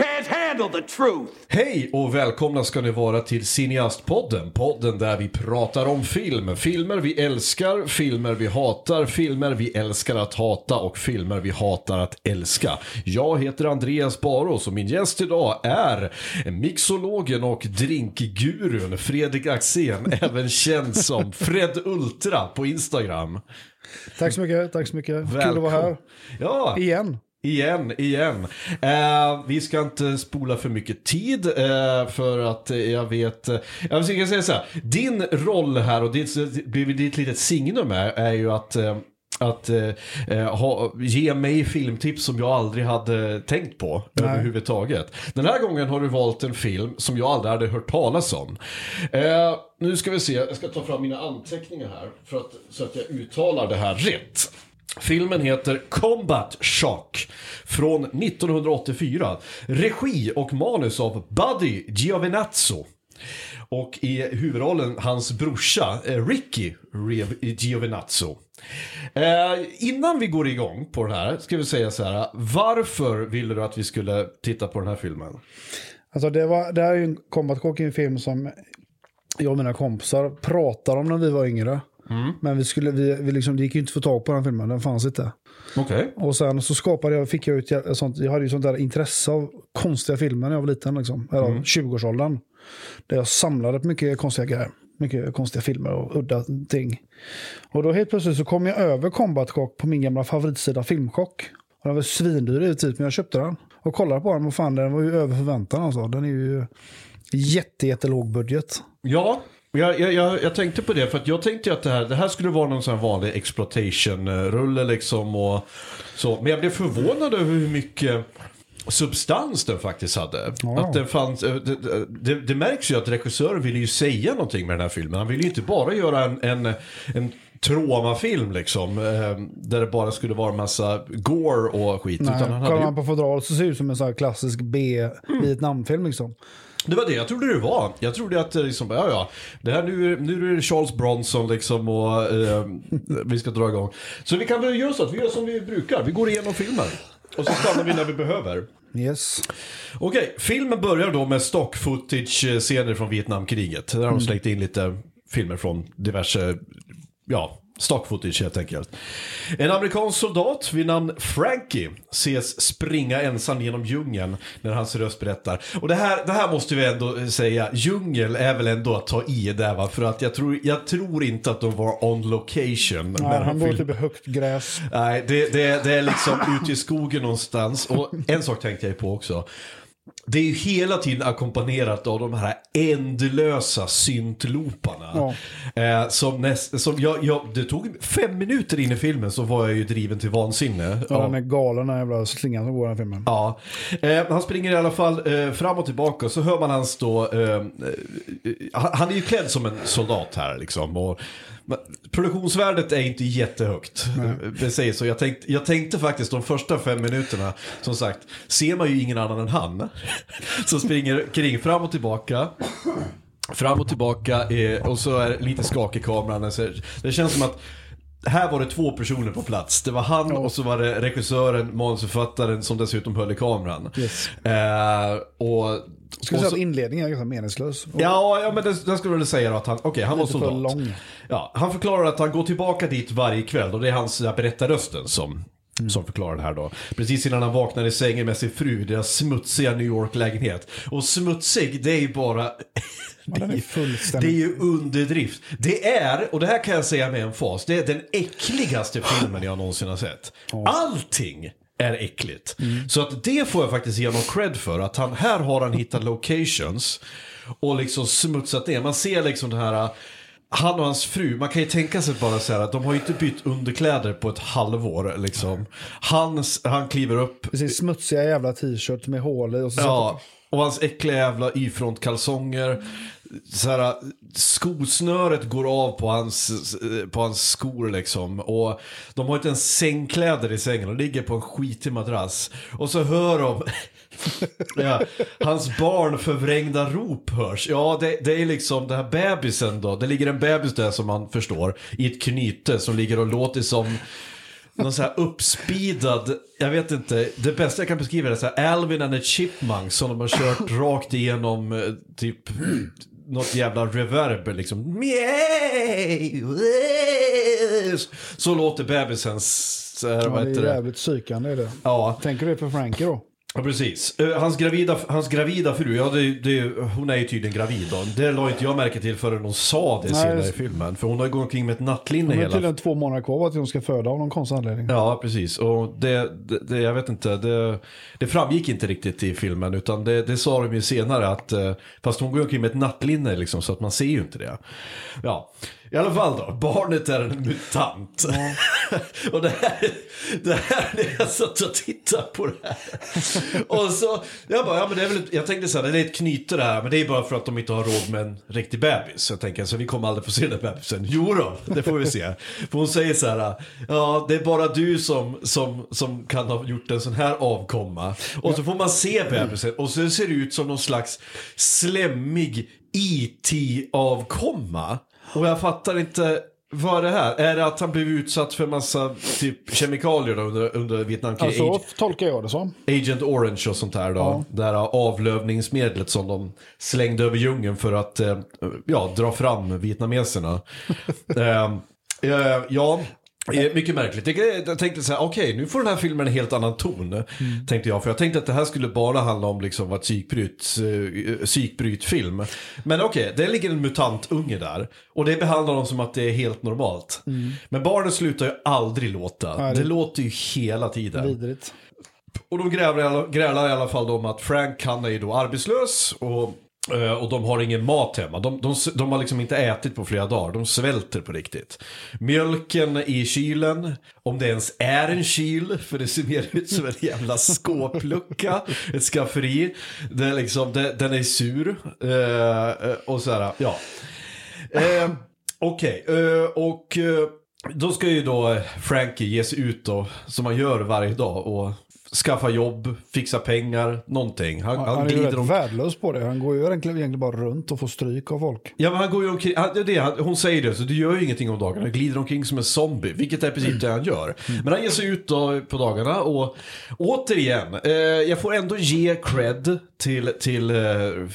Can't handle the truth! Hej och välkomna ska ni vara till Cineastpodden. Podden där vi pratar om film. Filmer vi älskar, filmer vi hatar, filmer vi älskar att hata och filmer vi hatar att älska. Jag heter Andreas Baros och min gäst idag är mixologen och drinkgurun Fredrik Axén, även känd som Fred Ultra på Instagram. Tack så mycket, tack så mycket. Kul att Välkom- vara här. Ja, Igen. Igen, igen. Eh, vi ska inte spola för mycket tid eh, för att eh, jag vet, eh, jag ska säga så här, din roll här och ditt, ditt, litet signum är, är ju att eh, att eh, eh, ha, ge mig filmtips som jag aldrig hade tänkt på Nej. överhuvudtaget. Den här gången har du valt en film som jag aldrig hade hört talas om. Eh, nu ska vi se, jag ska ta fram mina anteckningar här för att, så att jag uttalar det här rätt. Filmen heter Combat Shock från 1984. Regi och manus av Buddy Giovinazzo. Och i huvudrollen hans brorsa eh, Ricky Giovinazzo. Eh, innan vi går igång på den här ska vi säga så här. Varför ville du att vi skulle titta på den här filmen? Alltså det, var, det här är ju en Combat Shock, en film som jag och mina kompisar pratade om när vi var yngre. Mm. Men vi skulle, vi, vi liksom, det gick ju inte att få tag på den filmen, den fanns inte. Okej. Och sen så skapade jag, fick jag ut sånt, jag hade ju sånt där intresse av konstiga filmer när jag var liten, liksom, eller Mm. 20-årsåldern. Där jag samlade på mycket konstiga grejer. Mycket konstiga filmer och udda ting. Och då helt plötsligt så kom jag över Combat Cock på min gamla favoritsida Filmchock. Och den var svindyr i typ, men jag köpte den. Och kollade på den, och fan den var ju över förväntan alltså. Den är ju jätte, jättelåg budget. Ja, jag, jag, jag, tänkte på det för jag tänkte att det här, det här skulle vara någon sån vanlig exploitation-rulle liksom och så. Men jag blev förvånad över hur mycket substans den faktiskt hade. Ja. Att den fanns, eh, det, det, det märks ju att regissören ville ju säga någonting med den här filmen. Han ville ju inte bara göra en, en, en traumafilm liksom. eh, Där det bara skulle vara en massa gore och skit. Nej, utan han hade kollar ju, man på fodralet så ser det ut som en sån här klassisk B-Vietnamfilm liksom. Det var det jag trodde det var. Jag trodde att eh, liksom, ja ja, det här nu, nu är det Charles Bronson liksom och eh, vi ska dra igång. Så vi kan väl göra så att vi gör som vi brukar. Vi går igenom filmen. Och så stannar vi när vi behöver. Yes. Okej, filmen börjar då med stock footage-scener från Vietnamkriget. Där har de slängt in lite filmer från diverse, ja, stock footage helt enkelt. En amerikansk soldat vid namn Frankie ses springa ensam genom djungeln när hans röst berättar. Och det här, det här måste vi ändå säga, djungel är väl ändå att ta i där va? För att jag tror, jag tror inte att de var on location. Nej, när han går film- typ i högt gräs. Nej, det, det, det är liksom ute i skogen någonstans. Och en sak tänkte jag på också. Det är ju hela tiden ackompanjerat av de här ändlösa syntlooparna. Eh, som näst, som jag, jag, det tog fem minuter in i filmen så var jag ju driven till vansinne. Ja, av- den är galen den jävla slingan som går i den filmen. Ja, eh, han springer i alla fall eh, fram och tillbaka och så hör man hans då, eh, eh, han är ju klädd som en soldat här liksom. Och, produktionsvärdet är inte jättehögt. Säger så. Jag tänkte, jag tänkte faktiskt de första fem minuterna, som sagt, ser man ju ingen annan än han. Som springer kring fram och tillbaka. Fram och tillbaka eh, och så är det lite skakig kameran. Så Det känns som att här var det två personer på plats. Det var han och så var det regissören, manusförfattaren som dessutom höll i kameran. Yes. Eh, och, Skulle säga att inledningen är ganska meningslös. Ja, ja men det, det skulle väl säga då att han, okej han var Lite för soldat. lång. Ja, han förklarar att han går tillbaka dit varje kväll och det är hans där berättarrösten som, som förklarar det här då. Precis innan han vaknar i sängen med sin fru, deras smutsiga New York-lägenhet. Och smutsig, det är ju bara... det, är, fullständigt- det är ju underdrift. Det är, och det här kan jag säga med en fas, det är den äckligaste filmen jag någonsin har sett. Allting är äckligt. Så att det får jag faktiskt ge honom cred för. Att han, här har han hittat locations och liksom smutsat ner. Man ser liksom det här han och hans fru, man kan ju tänka sig bara så här att de har ju inte bytt underkläder på ett halvår liksom. Han, han kliver upp, Precis, smutsiga jävla t-shirt med hål i. Och så ja, och hans äckliga jävla Y-front-kalsonger. Så här, skosnöret går av på hans, på hans skor liksom. Och de har inte ens sängkläder i sängen De ligger på en skitig madrass. Och så hör de Ja, hans barn förvrängda rop hörs. Ja, det, det är liksom den här bebisen då. Det ligger en bebis där som man förstår i ett knyte som ligger och låter som någon så här uppspeedad, jag vet inte, det bästa jag kan beskriva det är så här Alvin and the Chipmunks som de har kört rakt igenom eh, typ något jävla reverb liksom. Så låter bebisens, så här, Ja, det är jävligt psykande är det. Ja, Tänker du för Frankie då? Ja, precis. Eh, Hans gravida, hans gravida fru, ja det, det, hon är ju tydligen gravid då. Det la inte jag märke till förrän hon sa det Nej, senare i filmen. För hon har gått omkring med ett nattlinne Det är hela... tydligen två månader kvar att hon ska föda av någon konstig anledning. Ja, precis. Och det, det, det jag vet inte, det, det framgick inte riktigt i filmen. Utan det, det sa de ju senare att, eh, fast hon går omkring med ett nattlinne liksom, så att man ser ju inte det. Ja, i alla fall då, barnet är en mutant. och det här, det här, när jag satt och tittade på det här. och så, jag bara, ja men det är väl, jag tänkte så här, det är ett knyte det här, men det är bara för att de inte har råd med en riktig bebis. Så jag tänker, så vi kommer aldrig få se den bebisen. Jo då, det får vi se. För hon säger så här, ja det är bara du som, som, som kan ha gjort en sån här avkomma. Och så får man se bebisen och så ser det ut som någon slags slemmig IT-avkomma. Och jag fattar inte, vad är det här? Är det att han blev utsatt för massa typ kemikalier då under, under Vietnamkriget? Alltså, så tolkar jag det som. Agent Orange och sånt där då. Ja. Det här avlövningsmedlet som de slängde över djungeln för att eh, ja, dra fram vietnameserna. eh, eh, ja, mycket märkligt. Jag, tänkte så här, okej nu får den här filmen en helt annan ton. Tänkte jag, för jag tänkte att det här skulle bara handla om liksom vad psykbryt, eh, psykbrytfilm. Men okej, det ligger en mutantunge där. Och det behandlar dem som att det är helt normalt. Men barnen slutar ju aldrig låta. Nej, det... det- låter ju hela tiden. Vidrigt. Och de grälar, i alla- grälar i alla fall om att Frank han är ju då arbetslös och, Eh, och de har ingen mat hemma. De, de, de har liksom inte ätit på flera dagar, de svälter på riktigt. Mjölken i kylen, om det ens är en kyl, för det ser mer ut som en jävla skåplucka, ett skafferi. Det är liksom, det, den är sur. Eh, och så här, ja. Eh, Okej, eh, och eh, då ska ju då Frankie ge sig ut då, som han gör varje dag och skaffa jobb, fixa pengar, någonting. Han, Han, han, är ju om... värdelös på det. Han går ju egentligen, bara runt och får stryk av folk. Ja men han går ju omkring, han, det han, hon säger det, så du gör ju ingenting om dagarna. Han glider omkring som en zombie, vilket är precis det han gör. Men han ger sig ut då på dagarna och återigen, eh, jag får ändå ge cred till, till, eh,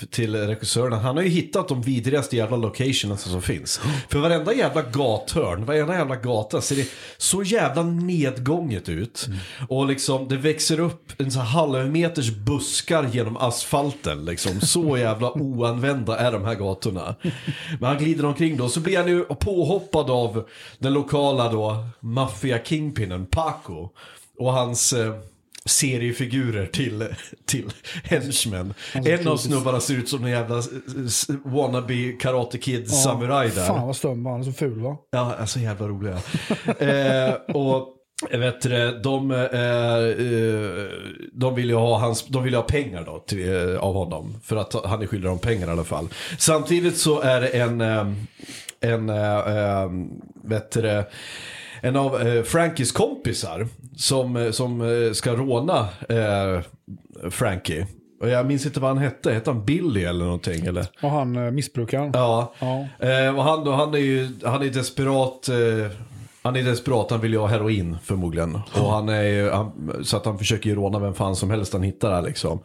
till regissören. Han har ju hittat de vidrigaste jävla locationerna som finns. För varenda jävla gathörn, varenda jävla gata ser det så jävla nedgånget ut. Och liksom det växer upp en så halvmeters buskar genom asfalten. Liksom. Så jävla oanvända är de här gatorna. Men han glider omkring då, så blir han ju påhoppad av den lokala då maffia-kingpinnen Paco. Och hans eh, seriefigurer till, till henchmen. En av snubbarna ser ut som en jävla wannabe Karate Kid samurai där. Fan vad stum han är så ful va? Ja, alltså jävla roliga. eh, och vet det, de, eh, eh, de vill ju ha hans, de vill ju ha pengar då till, eh, av honom. För att han är skyldig dem pengar i alla fall. Samtidigt så är det en, eh, en, eh, eh, vet det, en av eh, Frankies kompisar som, eh, som eh, ska råna eh, Frankie. Och jag minns inte vad han hette, hette han Billy eller någonting? Eller? Och han eh, missbrukaren. Ja. Ja. Eh, och han, då, han är ju han är desperat. Eh, han är desperat, han vill ju ha heroin förmodligen. Och han är han, så att han försöker ju råna vem fan som helst han hittar där liksom.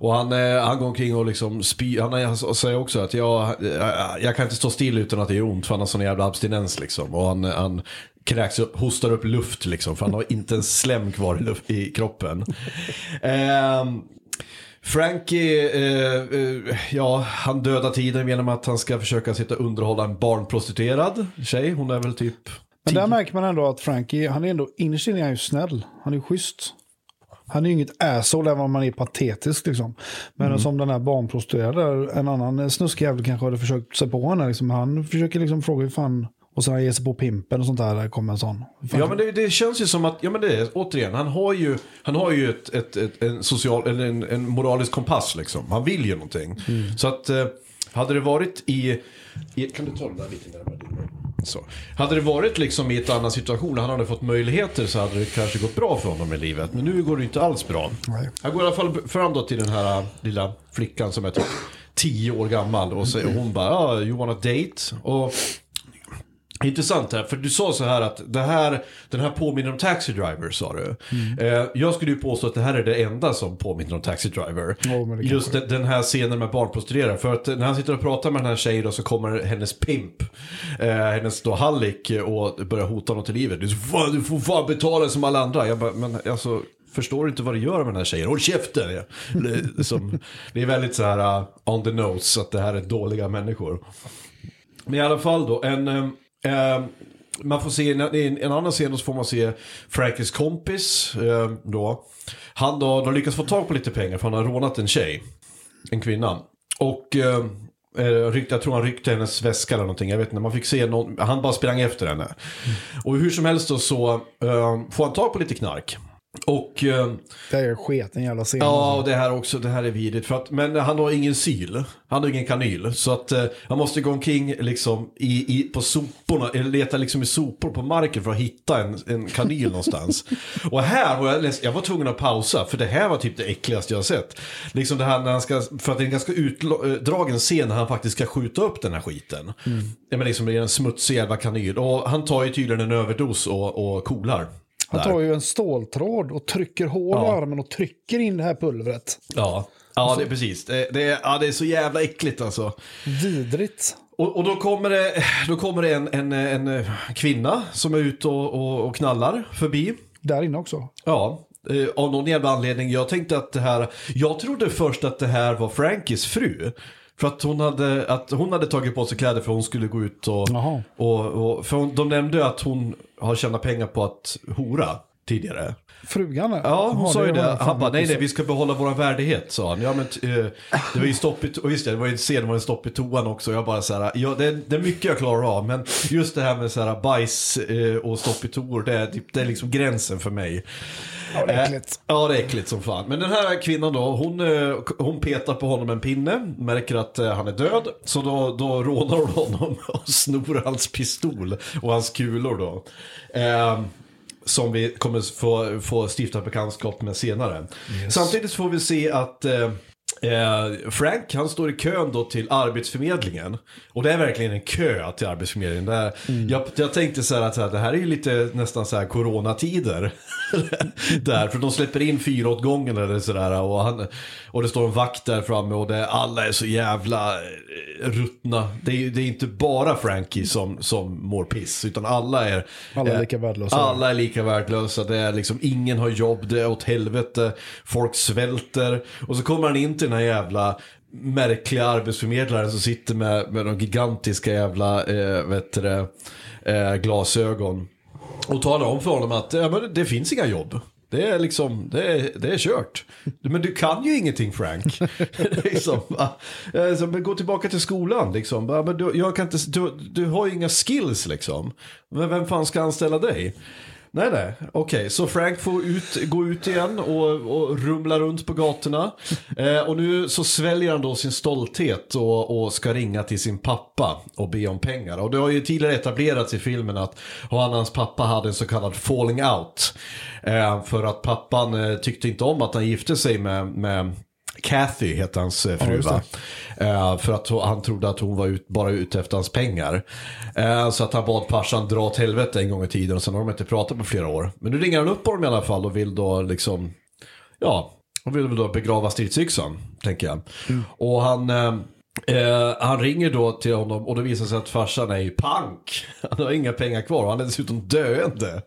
Och han, eh, han går omkring och liksom spy, han, han säger också att jag, jag, jag kan inte stå still utan att det gör ont för han har sån jävla abstinens liksom. Och han, han kräks upp, hostar upp luft liksom för han har inte en slem kvar i, i kroppen. Ehm, Frankie, eh, eh, ja, han dödar tiden genom att han ska försöka sitta och underhålla en barnprostituerad tjej. Hon är väl typ... Men där märker man ändå att Frankie, han är ändå, innerst inne är han ju snäll. Han är schysst. Han är ju inget asshole även om man är patetisk liksom. Men Mm. som den här barnprostituerade, en annan snuskig jävel kanske hade försökt sig på henne. Liksom. Han försöker liksom fråga hur fan, och sen ger sig på pimpen och sånt där, där kommer en sån. Fan Ja men det, det känns ju som att, ja men det är, återigen, han har ju, han har ju ett, ett, ett, en social, eller en, en moralisk kompass liksom. Han vill ju någonting. Så att, eh, hade det varit i, i, kan du ta den där lite närmare? Så. Hade det varit liksom i ett annan situation, han hade fått möjligheter så hade det kanske gått bra för honom i livet. Men nu går det inte alls bra. Nej. Han går i alla fall fram då till den här äh, lilla flickan som är typ 10 år gammal och, så, hon bara, ah, you wanna date? Och Intressant här, för du sa så här att det här, den här påminner om Taxi Driver sa du. Eh, jag skulle ju påstå att det här är det enda som påminner om Taxi Driver. Det Just den, den här scenen med barnprostituerade. För att när han sitter och pratar med den här tjejen då, så kommer hennes pimp, eh, hennes då hallick och börjar hota honom till livet. Du, fan- du får fan betala som alla andra. Jag bara, men alltså förstår du inte vad du gör med den här tjejen? Håll käften! Som, det är väldigt så här uh, on the nose att det här är dåliga människor. Men i alla fall då, en... eh, eh, man får se, i en, en annan scen så får man se Frankies kompis eh, då. Han då, de lyckas få tag på lite pengar för han har rånat en tjej. En kvinna. Och eh, eh, ryckte, jag tror han ryckte hennes väska eller någonting. Jag vet inte, man fick se någon, han bara sprang efter henne. Och hur som helst då så får han tag på lite knark. Och eh, Det är sketen jävla scen. Ja, alltså. och det här också, det här är vidrigt. För att, men han har ingen syl. Han har ingen kanyl. Så att eh, han måste gå omkring liksom i, i, på soporna, eller leta liksom i sopor på marken för att hitta en, en kanyl någonstans. Och här var jag, leds- jag var tvungen att pausa, för det här var typ det äckligaste jag har sett. Liksom det här när han ska, för att det är en ganska utdragen scen när han faktiskt ska skjuta upp den här skiten. Ja, men liksom det är en smutsig jävla kanyl. Och han tar ju tydligen en överdos och, och kolar. Han tar ju en ståltråd och trycker hål i Ja. armen och trycker in det här pulvret. Ja, ja det är precis. Det, det, är- ja, det är så jävla äckligt alltså. Vidrigt. Och, och då kommer det, då kommer det en, en, en kvinna som är ute och, och, och knallar förbi. Där inne också. Ja, eh, av någon jävla anledning. Jag tänkte att det här, jag trodde först att det här var Frankies fru. För att hon hade, att hon hade tagit på sig kläder för hon skulle gå ut och... Jaha. och, och för hon, de nämnde att hon har tjänat pengar på att hora tidigare. Frugan är. Ja, hon sa ju det. Han bara, nej nej, vi ska behålla vår värdighet, sa han. Ja, men eh, det var ju stopp i, och visst det, var ju en scen, det var en stopp i toan också. Jag bara så här, ja, det, är- det är mycket jag klarar av, men just det här med så här bajs eh, och stopp i toor, det är, typ, det är liksom gränsen för mig. Ja, det är Eh, äckligt. Ja, det är äckligt som fan. Men den här kvinnan då, hon, eh, hon petar på honom med en pinne, märker att eh, han är död. Så då, då rånar hon honom och snor hans pistol och hans kulor då. Eh, som vi kommer få, få stifta bekantskap med senare. Samtidigt får vi se att eh, Eh, Frank han står i kön då till Arbetsförmedlingen. Och det är verkligen en kö till Arbetsförmedlingen. Där jag, jag tänkte så här att så här, det här är ju lite nästan så här coronatider. där, för de släpper in fyra åt gången eller sådär. Och, han, och det står en vakt där framme och det, alla är så jävla eh, ruttna. Det är, det är inte bara Frankie som, som mår piss. Utan alla är... Alla är eh, lika värdelösa. Alla är lika värdelösa. Det är liksom, ingen har jobb, det är åt helvete. Folk svälter. Och så kommer han in till den här jävla märkliga arbetsförmedlaren som sitter med, med de gigantiska jävla eh, vet det, eh, glasögon. Och talar om för honom att ja, men det finns inga jobb. Det är liksom, det är, det är kört. Men du kan ju ingenting Frank. liksom, eh, så, men gå tillbaka till skolan liksom. Men du, jag kan inte, du, du har ju inga skills liksom. Men vem fan ska anställa dig? Nej, nej, okej. Så Frank får ut, gå ut igen och, och rumla runt på gatorna. Eh, och nu så sväljer han då sin stolthet och, och ska ringa till sin pappa och be om pengar. Och det har ju tidigare etablerats i filmen att han och hans pappa hade en så kallad falling out. Eh, för att pappan eh, tyckte inte om att han gifte sig med, med Kathy heter hans eh, fru va? Eh, för att han trodde att hon var ut, bara ute efter hans pengar. Eh, så att han bad farsan dra åt helvete en gång i tiden och sen har de inte pratat på flera år. Men nu ringer han upp honom i alla fall och vill då liksom, ja, han vill då begrava stridsyxan, tänker jag. Och han, eh, eh, han ringer då till honom och det visar sig att farsan är i pank. Han har inga pengar kvar och han är dessutom döende.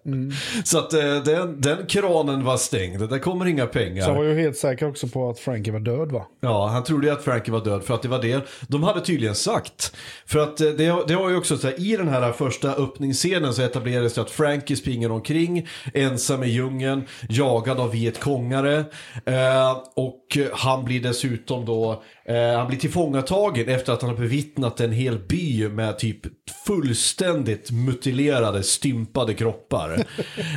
Så att eh, den, den kranen var stängd, det kommer inga pengar. Så jag var ju helt säker också på att Frankie var död va? Ja, han trodde ju att Frankie var död för att det var det de hade tydligen sagt. För att eh, det, det var ju också så här, i den här första öppningsscenen så etablerades det att Frankie springer omkring ensam i djungeln, jagad av vietkongare. Eh, och han blir dessutom då, han blir tillfångatagen efter att han har bevittnat en hel by med typ fullständigt mutilerade, stympade kroppar.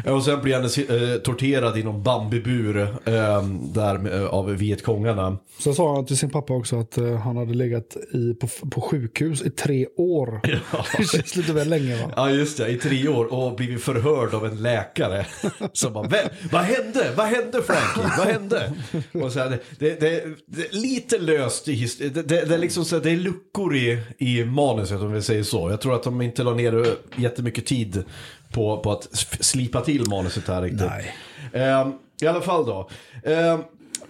och sen blir han eh, torterad i någon bambibur eh, där med, av vietkongarna. Så sa han till sin pappa också att eh, han hade legat i, på, på sjukhus i tre år. det känns lite väl länge va? Ja just det, i tre år och blivit förhörd av en läkare. Som bara, "Vem- vad hände? Vad hände Frankie? Vad hände? Och så här, det, det, det, lite löst i his- det, det, det, är liksom så det är luckor i, i manuset om vi säger så. Jag tror att de inte la ner jättemycket tid på, på att slipa till manuset här riktigt. Ehm, I alla fall då. Ehm,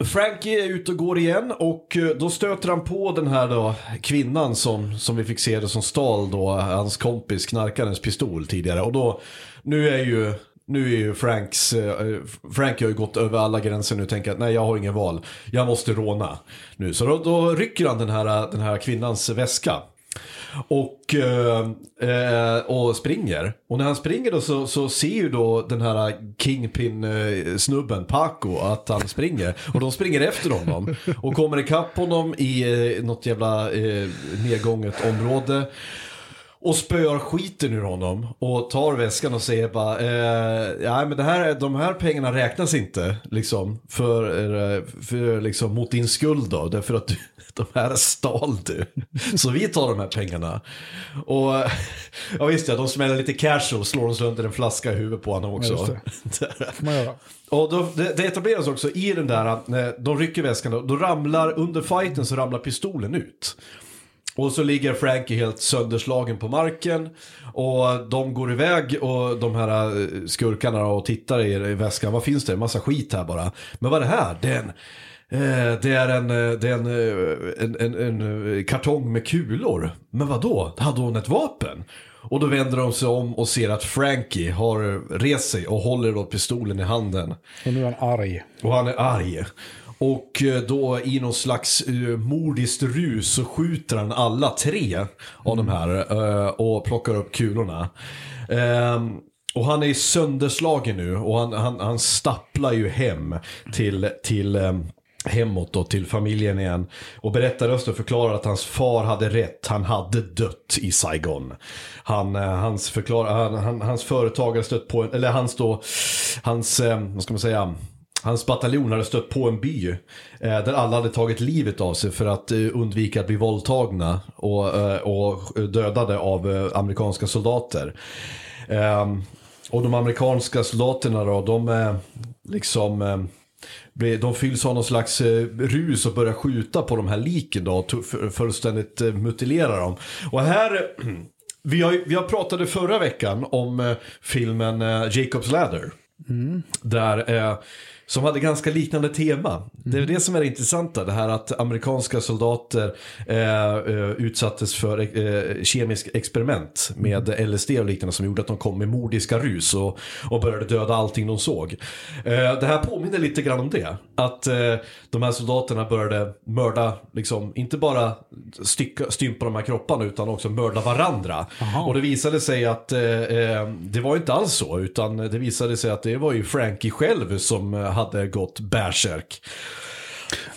Frankie är ute och går igen och eh, då stöter han på den här då kvinnan som, som vi fick se det som stal då hans kompis knarkarens pistol tidigare. Och då, nu är ju, nu är ju Franks, eh, Frank har ju gått över alla gränser nu och tänker att nej jag har ingen val, jag måste råna. Nu. Så då, då rycker han den här, den här kvinnans väska. Och, eh, eh, och springer. Och när han springer då så, så ser ju då den här Kingpin-snubben, Paco, att han springer. Och de springer efter honom. Och kommer ikapp honom i eh, något jävla eh, nedgånget område. Och spöar skiten ur honom och tar väskan och säger bara eh, ja, men det här, de här pengarna räknas inte liksom för, eh, för liksom mot din skuld då därför att du, de här stal du. Så vi tar de här pengarna. Och ja visst ja, de smäller lite casual slår de sönder en flaska i huvudet på honom också. Ja. Och då, det, det etableras också i den där, när de rycker väskan, då, då ramlar, under fighten så ramlar pistolen ut. Och så ligger Frankie helt sönderslagen på marken. Och de går iväg och de här eh, skurkarna och tittar i, väskan. Vad finns det? En massa skit här bara. Men vad är det här? Det är en, eh, det är en, eh, det är en, en, en, en kartong med kulor. Men vad då? Hade hon ett vapen? Och då vänder de sig om och ser att Frankie har rest sig och håller då pistolen i handen. Och nu är han arg. Och han är arg. Och eh, då i någon slags uh, mordiskt rus så skjuter han alla tre av de här uh, och plockar upp kulorna. Uh, och han är sönderslagen nu och han, han, han stapplar ju hem till, till ehm, um, hemåt då till familjen igen. Och berättarrösten förklarar att hans far hade rätt. Han hade dött i Saigon. Han, eh, hans, förklar, han, han, hans företag hade stött på, eller hans då, hans, ehm, vad ska man säga, Hans bataljon hade stött på en by eh, där alla hade tagit livet av sig för att eh, undvika att bli våldtagna och, eh, och dödade av eh, amerikanska soldater. Ehm, och de amerikanska soldaterna då, de eh, liksom eh, de fylls av någon slags rus och börjar skjuta på de här liken då, och fullständigt mutilera dem. Och här, vi, har, vi har pratade förra veckan om filmen Jacob's Ladder. Där, eh, som hade ganska liknande tema. Det är det som är det intressanta, det här att amerikanska soldater eh, eh, utsattes för eh, kemisk experiment med LSD och liknande som gjorde att de kom med mordiska rus och, och började döda allting de såg. Eh, det här påminner lite grann om det. Att eh, de här soldaterna började mörda, liksom, inte bara stycka, stympa de här kropparna utan också mörda varandra. Och det visade sig att eh, eh, det var inte alls så, utan det visade sig att det var ju Frankie själv som hade gått bärsärk.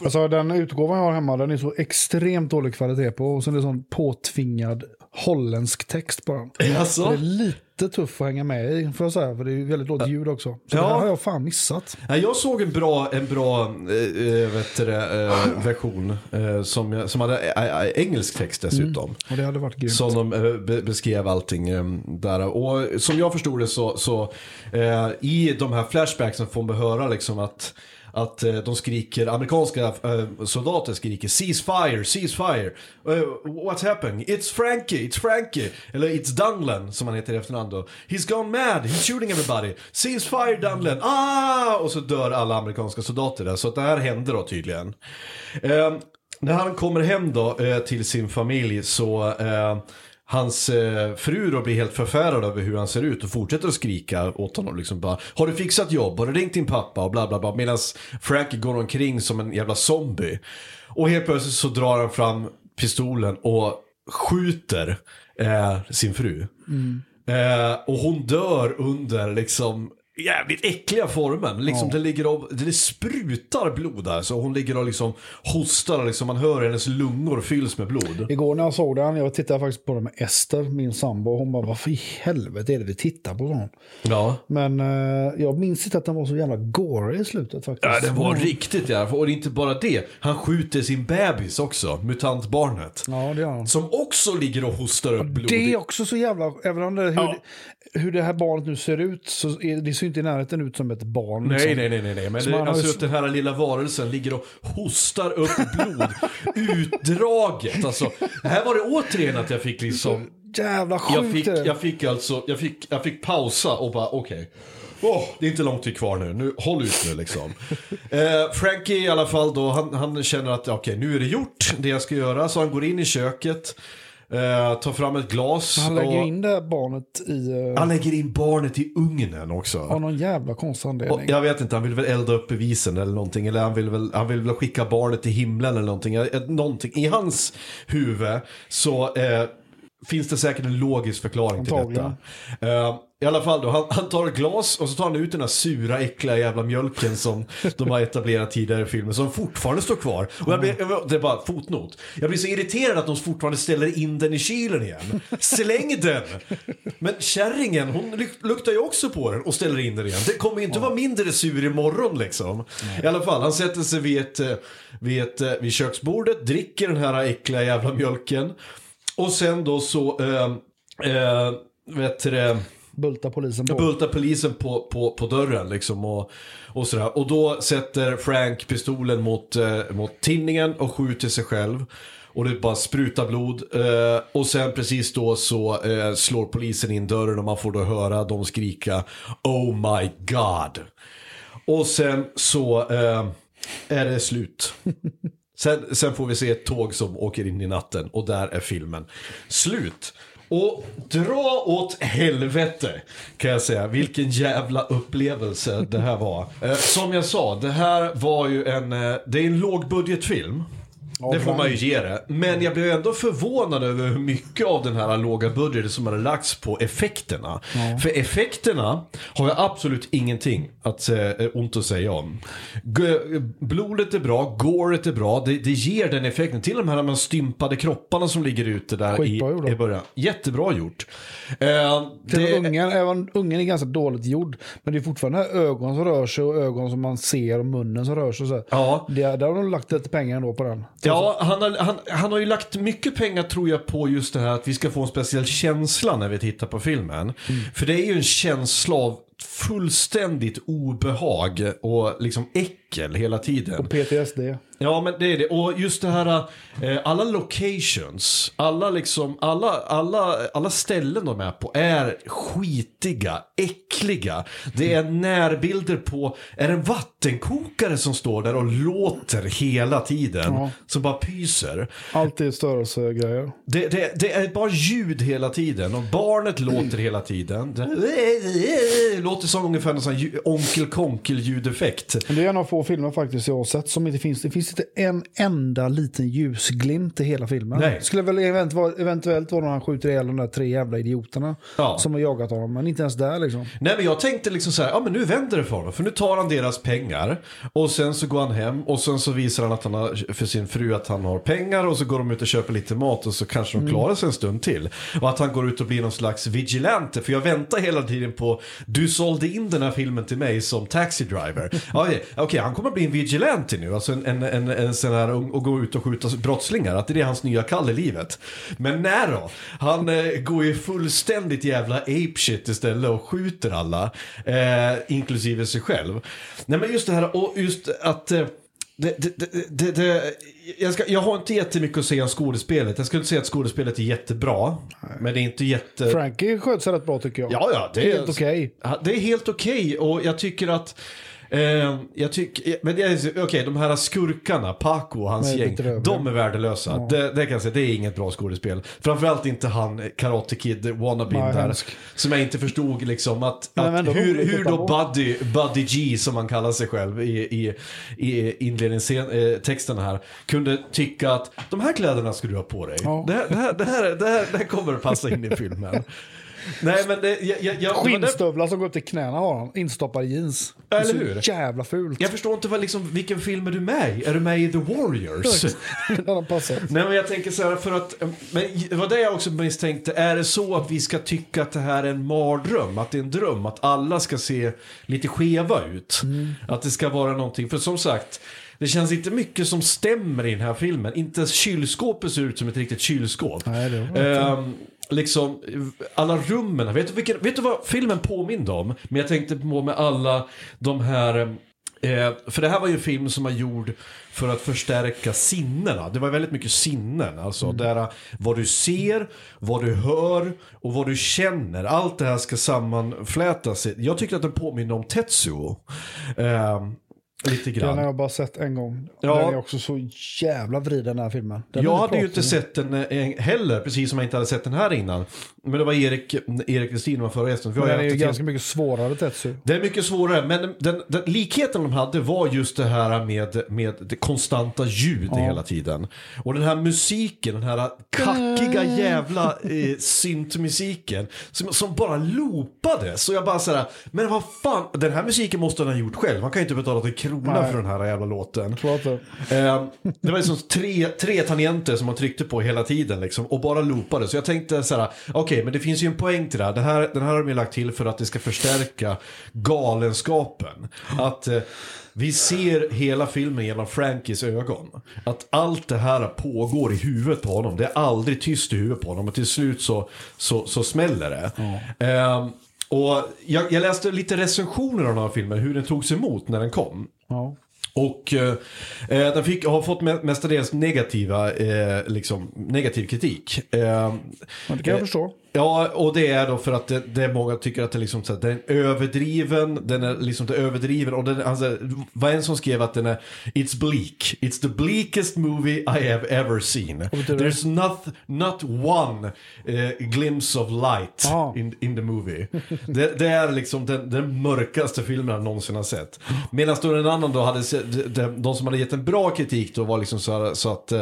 Alltså den utgåvan jag har hemma, den är så extremt dålig kvalitet på. Och sen är det sån påtvingad holländsk text på den. Alltså? Det är lite tuff att hänga med i, får jag säga. För det är väldigt lågt ljud också. Så Ja. det här har jag fan missat. Jag såg en bra, en bra eh, vet du, eh, version eh, som, jag- som hade eh, engelsk text dessutom. Och det hade varit grymt. Som de be beskrev allting där. Och som jag förstod det så, så i de här flashbacksen får man höra liksom att att eh, de skriker, amerikanska eh, soldater skriker ceasefire, ceasefire. Uh, what's happening? It's Frankie, it's Frankie. Eller it's Dunlan som han heter i efternamn då. He's gone mad, he's shooting everybody. Ceasefire Dunlan, ah! Och så dör alla amerikanska soldater där. Så att det här händer då tydligen. Eh, när han kommer hem då eh, till sin familj så eh, Hans eh, fru då blir helt förfärad över hur han ser ut och fortsätter att skrika åt honom. Liksom bara, har du fixat jobb? Har du ringt din pappa? Och bla bla bla. Medan Frankie går omkring som en jävla zombie. Och helt plötsligt så drar han fram pistolen och skjuter eh, sin fru. Eh, och hon dör under liksom jävligt äckliga formen. Liksom Ja. det, ligger och, det sprutar blod där. Så hon ligger och liksom hostar och liksom, man hör hennes lungor fylls med blod. Igår när jag såg den, jag tittade faktiskt på den med Ester, min sambo. Hon bara, varför i helvete är det vi tittar på? Sån? Ja. Men eh, jag minns inte att den var så jävla gory i slutet faktiskt. Ja, det var Mm. riktigt jävla. Och det är inte bara det. Han skjuter sin bebis också, mutantbarnet. Ja, det gör han. Som också ligger och hostar upp blod. Det är också så jävla, även om det, hur, Ja. det, hur det här barnet nu ser ut, så är, det ju inte i närheten ut som ett barn. Nej, liksom. nej, nej, nej, nej. Men det, har alltså att den här lilla varelsen ligger och hostar upp blod. utdraget. Alltså, här var det återigen att jag fick liksom... Jävla sjukt Jag fick, jag fick alltså, jag fick, jag fick pausa och bara okej. Åh, det är inte lång tid kvar nu, nu håll ut nu liksom. eh, Frankie i alla fall då, han, han känner att okej nu är det gjort, det jag ska göra. Så han går in i köket, eh, tar fram ett glas. Han lägger och, in det barnet i... eh, han lägger in barnet i ugnen också. av någon jävla konstig Och anledning. jag vet inte, han vill väl elda upp bevisen eller någonting. Eller han vill väl, han vill väl skicka barnet till himlen eller någonting. Jag- någonting. I hans huvud så eh, finns det säkert en logisk förklaring till Antagligen. detta. Eh, I alla fall då, han, han tar ett glas och så tar han ut den här sura, äckliga jävla mjölken som de har etablerat tidigare i filmen. Som fortfarande står kvar. Och jag blir, det är bara fotnot. Jag blir så irriterad att de fortfarande ställer in den i kylen igen. Släng den! Men kärringen, hon luk- luktar ju också på den och ställer in den igen. Det kommer ju inte vara mindre sur imorgon liksom. I alla fall, han sätter sig vid, ett, eh, vid, ett, eh, vid köksbordet, dricker den här äckliga jävla mjölken. Och sen då så, eh, eh, vet du det, Bultar polisen på. bultar polisen på, på, på dörren liksom och, och sådär. Och då sätter Frank pistolen mot, eh, mot tinningen och skjuter sig själv. Och det bara sprutar blod. Eh, och sen precis då så eh, slår polisen in dörren och man får då höra dem skrika Oh my God. Och sen så eh, är det slut. Sen, sen får vi se ett tåg som åker in i natten och där är filmen slut. Och dra åt helvete kan jag säga vilken jävla upplevelse det här var. Eh, som jag sa, det här var ju en, eh, det är en lågbudgetfilm. Det får man ju ge det. Men jag blev ändå förvånad över hur mycket av den här låga budgeten som hade lagts på effekterna. För effekterna har jag absolut ingenting att, eh, ont att säga om. Blodet är bra, goret är bra, det, det ger den effekten. Till de här de stympade kropparna som ligger ute där i, i början. Jättebra gjort. Eh, Till det, ungen, även ungen är ganska dåligt gjord. Men det är fortfarande ögon som rör sig och ögon som man ser och munnen som rör sig. och Så. här. Ja. Det, där har de lagt lite pengar ändå på den. Ja, han har, han, han har ju lagt mycket pengar tror jag på just det här att vi ska få en speciell känsla när vi tittar på filmen. För det är ju en känsla av fullständigt obehag och liksom äckel hela tiden. PTSD. Ja, men det är det. Och just det här, eh, alla locations, alla liksom, alla, alla, alla ställen de är på är skitiga, äckliga. Det är närbilder på, är det en vattenkokare som står där och låter hela tiden? Ja. Som bara pyser. Allt är störelsegrejer. Det, det, det är bara ljud hela tiden och barnet låter hela tiden. Det låter som ungefär en sån onkel konkel ljudeffekt. Det är en av få filmer faktiskt jag har sett som inte finns. Det finns inte en enda liten ljusglimt i hela filmen. Nej. Det skulle väl eventuellt vara när han skjuter ihjäl de där tre jävla idioterna Ja. som har jagat honom. Men inte ens där liksom. Nej men jag tänkte liksom så här, ja men nu vänder det för honom. För nu tar han deras pengar. Och sen så går han hem och sen så visar han att han har, för sin fru att han har pengar. Och så går de ut och köper lite mat och så kanske de klarar sig en stund till. Och att han går ut och blir någon slags vigilante. För jag väntar hela tiden på, du sålde in den här filmen till mig som taxi driver. Ja, Okej, okay, han kommer bli en vigilante nu. Alltså en, en, en, en sån här och gå ut och skjuta brottslingar. Att det är hans nya kall i livet. Men när då? Han eh, går ju fullständigt jävla apeshit istället och skjuter alla. Eh, inklusive sig själv. Nej men just det här och just att eh, det, det, det, det, jag, ska, jag har inte jättemycket att säga om skådespelet. Jag skulle inte säga att skådespelet är jättebra. Men det är inte jätte... Frankie sköt sig rätt bra tycker jag. Ja, ja, det är Helt okej. Ja, Det är helt okej och jag tycker att Eh, jag tycker, men okej, de här skurkarna, Paco och hans Nej, gäng, de är värdelösa. Ja. Det, det kan jag säga, det är inget bra skådespel. Framförallt inte han, Karate Kid, wannabeen Nej, där. hemsk. Som jag inte förstod liksom att, Men att hur, roligt att hur titta då. Buddy, Buddy G, som han kallar sig själv i, i, i inledningstexten här, kunde tycka att de här kläderna ska du ha på dig. Ja. Det, här, det, här, det, här, det, här, det här kommer att passa in i filmen. Nej men det, jag, jag, Skinnstövlar som går upp till knäna har han. Instoppade jeans. Det är Eller så jävla fult. jag förstår inte vad, liksom, vilken film är du med i? Är du med i The Warriors? Nej men jag tänker så här för att, men det var det jag också misstänkte, är det så att vi ska tycka att det här är en mardröm, att det är en dröm, att alla ska se lite skeva ut? Att det ska vara någonting, för som sagt, det känns inte mycket som stämmer i den här filmen. Inte ens kylskåpet ser ut som ett riktigt kylskåp. Nej, det var inte. Ehm, liksom, alla rummen, vet du, vilken, vet du vad filmen påminde om? Men jag tänkte på med alla de här Eh, för det här var ju en film som var gjord för att förstärka sinnena. Det var väldigt mycket sinnen. Alltså där eh, vad du ser, vad du hör och vad du känner. Allt det här ska sammanflätas. Jag tyckte att den påminner om Tetsuo. Eh, lite Den har grann. jag bara sett en gång. Ja. Den är också så jävla vriden den här filmen. Den Jag hade ju inte sett den eh, heller, precis som jag inte hade sett den här innan. Men det var Erik, Erik Westin var förra gästen. Den är ju ganska mycket svårare Tetsu. Det är mycket svårare, men den, den, den likheten de hade var just det här med, med det konstanta ljud hela tiden. Och den här musiken, den här kackiga jävla eh, syntmusiken som, som bara loopade. Så jag bara såhär, men vad fan, den här musiken måste han ha gjort själv. Han kan ju inte betala en krona Nej. för den här jävla låten. Eh, det var liksom tre, tre tangenter som man tryckte på hela tiden liksom, och bara loopade. Så jag tänkte så här, okej men det finns ju en poäng till det här. Den här, den här har de ju lagt till för att det ska förstärka galenskapen. Att eh, vi ser hela filmen genom Frankies ögon. Att allt det här pågår i huvudet på honom. Det är aldrig tyst i huvudet på honom. Och till slut så, så, så smäller det. Eh, och jag, jag läste lite recensioner av den här filmen, hur den togs emot när den kom. Ja. Och eh, eh, den fick, har fått me- mestadels negativa, eh, liksom, negativ kritik. Eh, det kan jag Eh, förstå. Ja, och det är då för att det, det är många tycker att det liksom, så att den är överdriven, den är liksom det är överdriven och den, alltså, var en som skrev att den är It's bleak, it's the bleakest movie I have ever seen. There's not, not one eh, glimpse of light Ah. in, in the movie. det, det är liksom den, den mörkaste filmen jag någonsin har sett. Medan då en annan då hade, de, de, som hade gett en bra kritik då var liksom så, här, så att eh,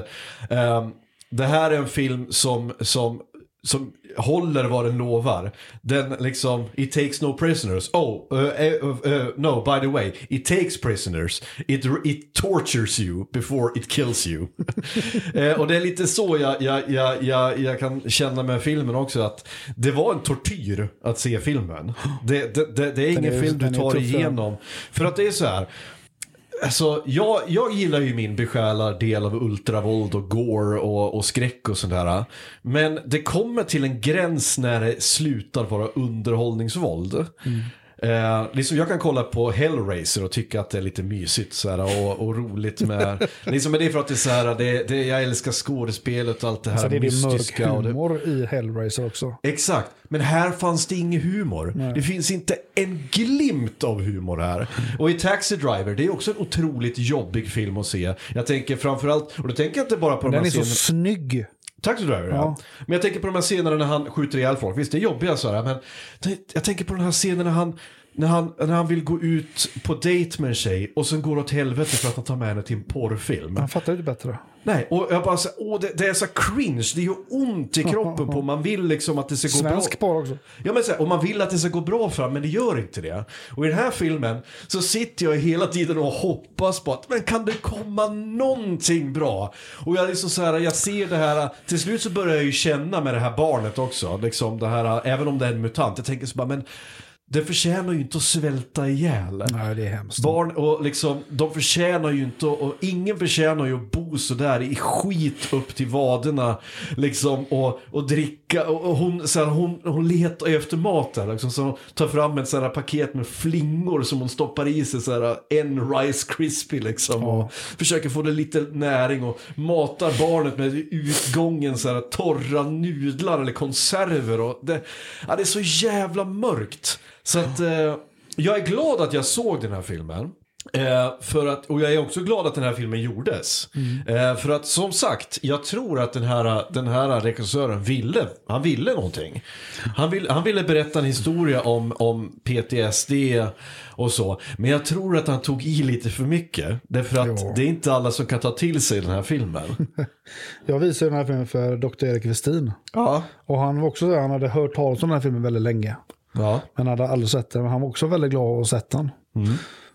ehm, det här är en film som, som som håller vad den lovar. Den liksom, it takes no prisoners. Oh, uh, uh, uh, no, by the way, it takes prisoners. It, it tortures you before it kills you. eh, och det är lite så jag, jag, jag, jag, jag kan känna med filmen också, att det var en tortyr att se filmen. Det, det, det, det är ingen är- film du tar igenom. För att det är så här, Alltså, jag, jag gillar ju min besjälade del av ultravåld och gore och, och skräck och sådär. Men det kommer till en gräns när det slutar vara underhållningsvåld. Mm. Eh, liksom jag kan kolla på Hellraiser och tycka att det är lite mysigt såhär, och, och roligt med... liksom, men det är för att det är så här, det, det, jag älskar skådespelet och allt det här Så det är det mörk mystiska. Och det, humor i Hellraiser också. Exakt, men här fanns det ingen humor. Det finns inte en glimt av humor här. Och i Taxi Driver, det är också en otroligt jobbig film att se. Jag tänker framförallt, och då tänker jag inte bara på de Den här är så scenerna. snygg. Taxi Driver, ja. Ja. Men jag tänker på de här scenerna när han skjuter ihjäl folk. Visst, det är jobbiga sådär, men jag tänker på den här scenen när han, när han, när han vill gå ut på dejt med en tjej och sen går det åt helvete för att han tar med henne till en porrfilm. Han fattar ju inte bättre. Nej, och jag bara så, åh, det, det är så cringe, det gör ont i kroppen på man vill liksom att det ska gå bra. Svensk porr också. Ja men så här, och man vill att det ska gå bra för men det gör inte det. Och i den här filmen så sitter jag hela tiden och hoppas på att men kan det komma någonting bra? Och jag är liksom så här, jag ser det här, till slut så börjar jag ju känna med det här barnet också, liksom det här, även om det är en mutant, jag tänker så bara men det förtjänar ju inte att svälta ihjäl. Nej, det är hemskt. Barn och liksom, de förtjänar ju inte och ingen förtjänar ju att bo sådär i skit upp till vaderna liksom och, och dricka och, och hon, så här, hon, hon letar efter mat där liksom, så hon tar fram ett så här, paket med flingor som hon stoppar i sig så här, en Rice Krispie liksom och försöker få det lite näring och matar barnet med utgången så här, torra nudlar eller konserver och det, ja, det är så jävla mörkt så att eh, jag är glad att jag såg den här filmen. Eh, för att, och jag är också glad att den här filmen gjordes. Eh, för att som sagt, jag tror att den här, den här regissören ville, han ville någonting. Han, vill, han ville berätta en historia om, om PTSD och så. Men jag tror att han tog i lite för mycket. Därför att Ja. det är inte alla som kan ta till sig den här filmen. Jag visade den här filmen för Dr. Erik Westin. Ja. Och han var också han hade hört talas om den här filmen väldigt länge. Ja. Men hade aldrig sett den. Men han var också väldigt glad att ha sett den.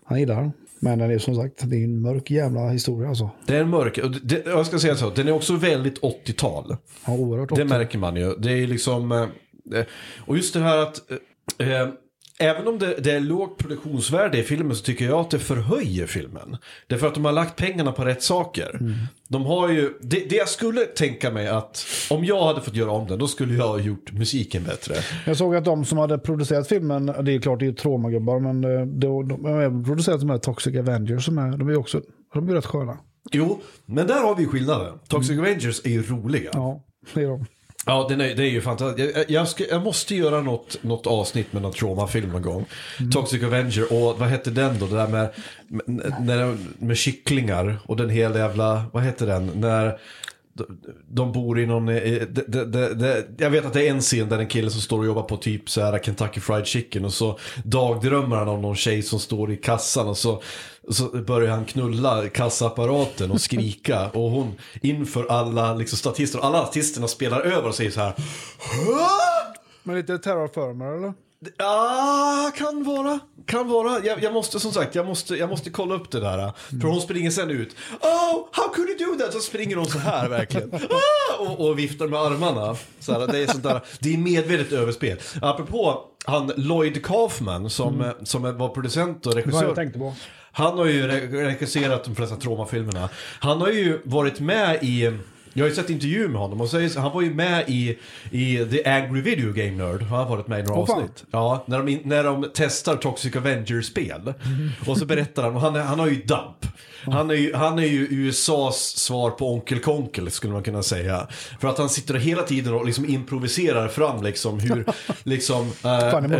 Han gillar den. Men den är som sagt, det är en mörk jävla historia alltså. Det är en mörk, det, jag ska säga så, den är också väldigt 80-tal. Ja, oerhört Det ofta. märker man ju. Det är liksom... eh, eh, Och just det här att... eh, eh, Även om det, det är lågt produktionsvärde i filmen så tycker jag att det förhöjer filmen. Därför att de har lagt pengarna på rätt saker. De har ju... Det, det jag skulle tänka mig att om jag hade fått göra om den, då skulle jag ha gjort musiken bättre. Jag såg att de som hade producerat filmen, det är klart det är ju tromagubbar, men eh, de, de, har även producerat de här Toxic Avengers som är, de är också, de är rätt sköna. Jo, men där har vi skillnaden. Toxic Avengers är ju roliga. Ja, det är de. Ja, den är, det är ju fantastiskt. Jag, jag, ska, jag måste göra något, något avsnitt med någon traumafilm någon gång. Toxic Avenger och vad hette den då? Det där med, med, när, med kycklingar och den hela jävla, vad hette den? När de, de bor i någon, det, det, det, jag vet att det är en scen där en kille som står och jobbar på typ så här Kentucky Fried Chicken och så dagdrömmer han om någon tjej som står i kassan och så, så börjar han knulla kassaapparaten och skrika och hon inför alla liksom, statister, och alla artisterna spelar över och säger så här Men lite Terror Firmer eller? Ja, kan vara. Kan vara. Jag, jag måste som sagt, jag måste, jag måste kolla upp det där. För hon springer sen ut. Oh, how could you do that? Så springer hon så här verkligen. Ah! Och, och viftar med armarna. Så här, det är sånt där. Det är medvetet överspel. Apropå han Lloyd Kaufman som, som var producent och Vad regissör. jag tänkte på. Han har ju re- regisserat de flesta traumafilmerna. Han har ju varit med i... Jag har ju sett intervjuer med honom och säger, han var ju med i, i The Angry Video Game Nerd. Han har varit med i några fan. avsnitt. Ja, när de, när de testar Toxic Avenger-spel. Och så berättar han, och han, han har ju DAMP. Han är, ju, han är ju USAs svar på Onkel Konkel skulle man kunna säga. För att han sitter hela tiden och liksom improviserar fram liksom hur, liksom... eh, Fan,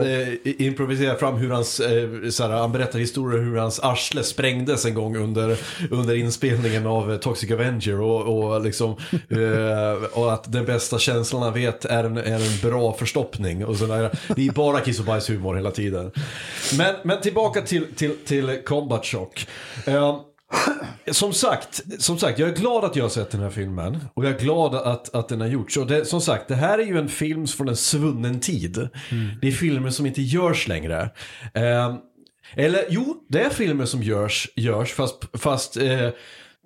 eh, improviserar fram hur hans, eh, såhär, han berättar historier hur hans arsle sprängdes en gång under, under inspelningen av Toxic Avenger och, och liksom och att den bästa känslan han vet är en, är en bra förstoppning och sådär. Det är bara kiss och bajshumor hela tiden. Men, men tillbaka till, till, till Combat Shock. Eh, som sagt, som sagt, jag är glad att jag har sett den här filmen. Och jag är glad att, att den har gjorts. Och det, som sagt, det här är ju en film från en svunnen tid. Det är filmer som inte görs längre. Eh, eller jo, det är filmer som görs, görs fast, fast eh,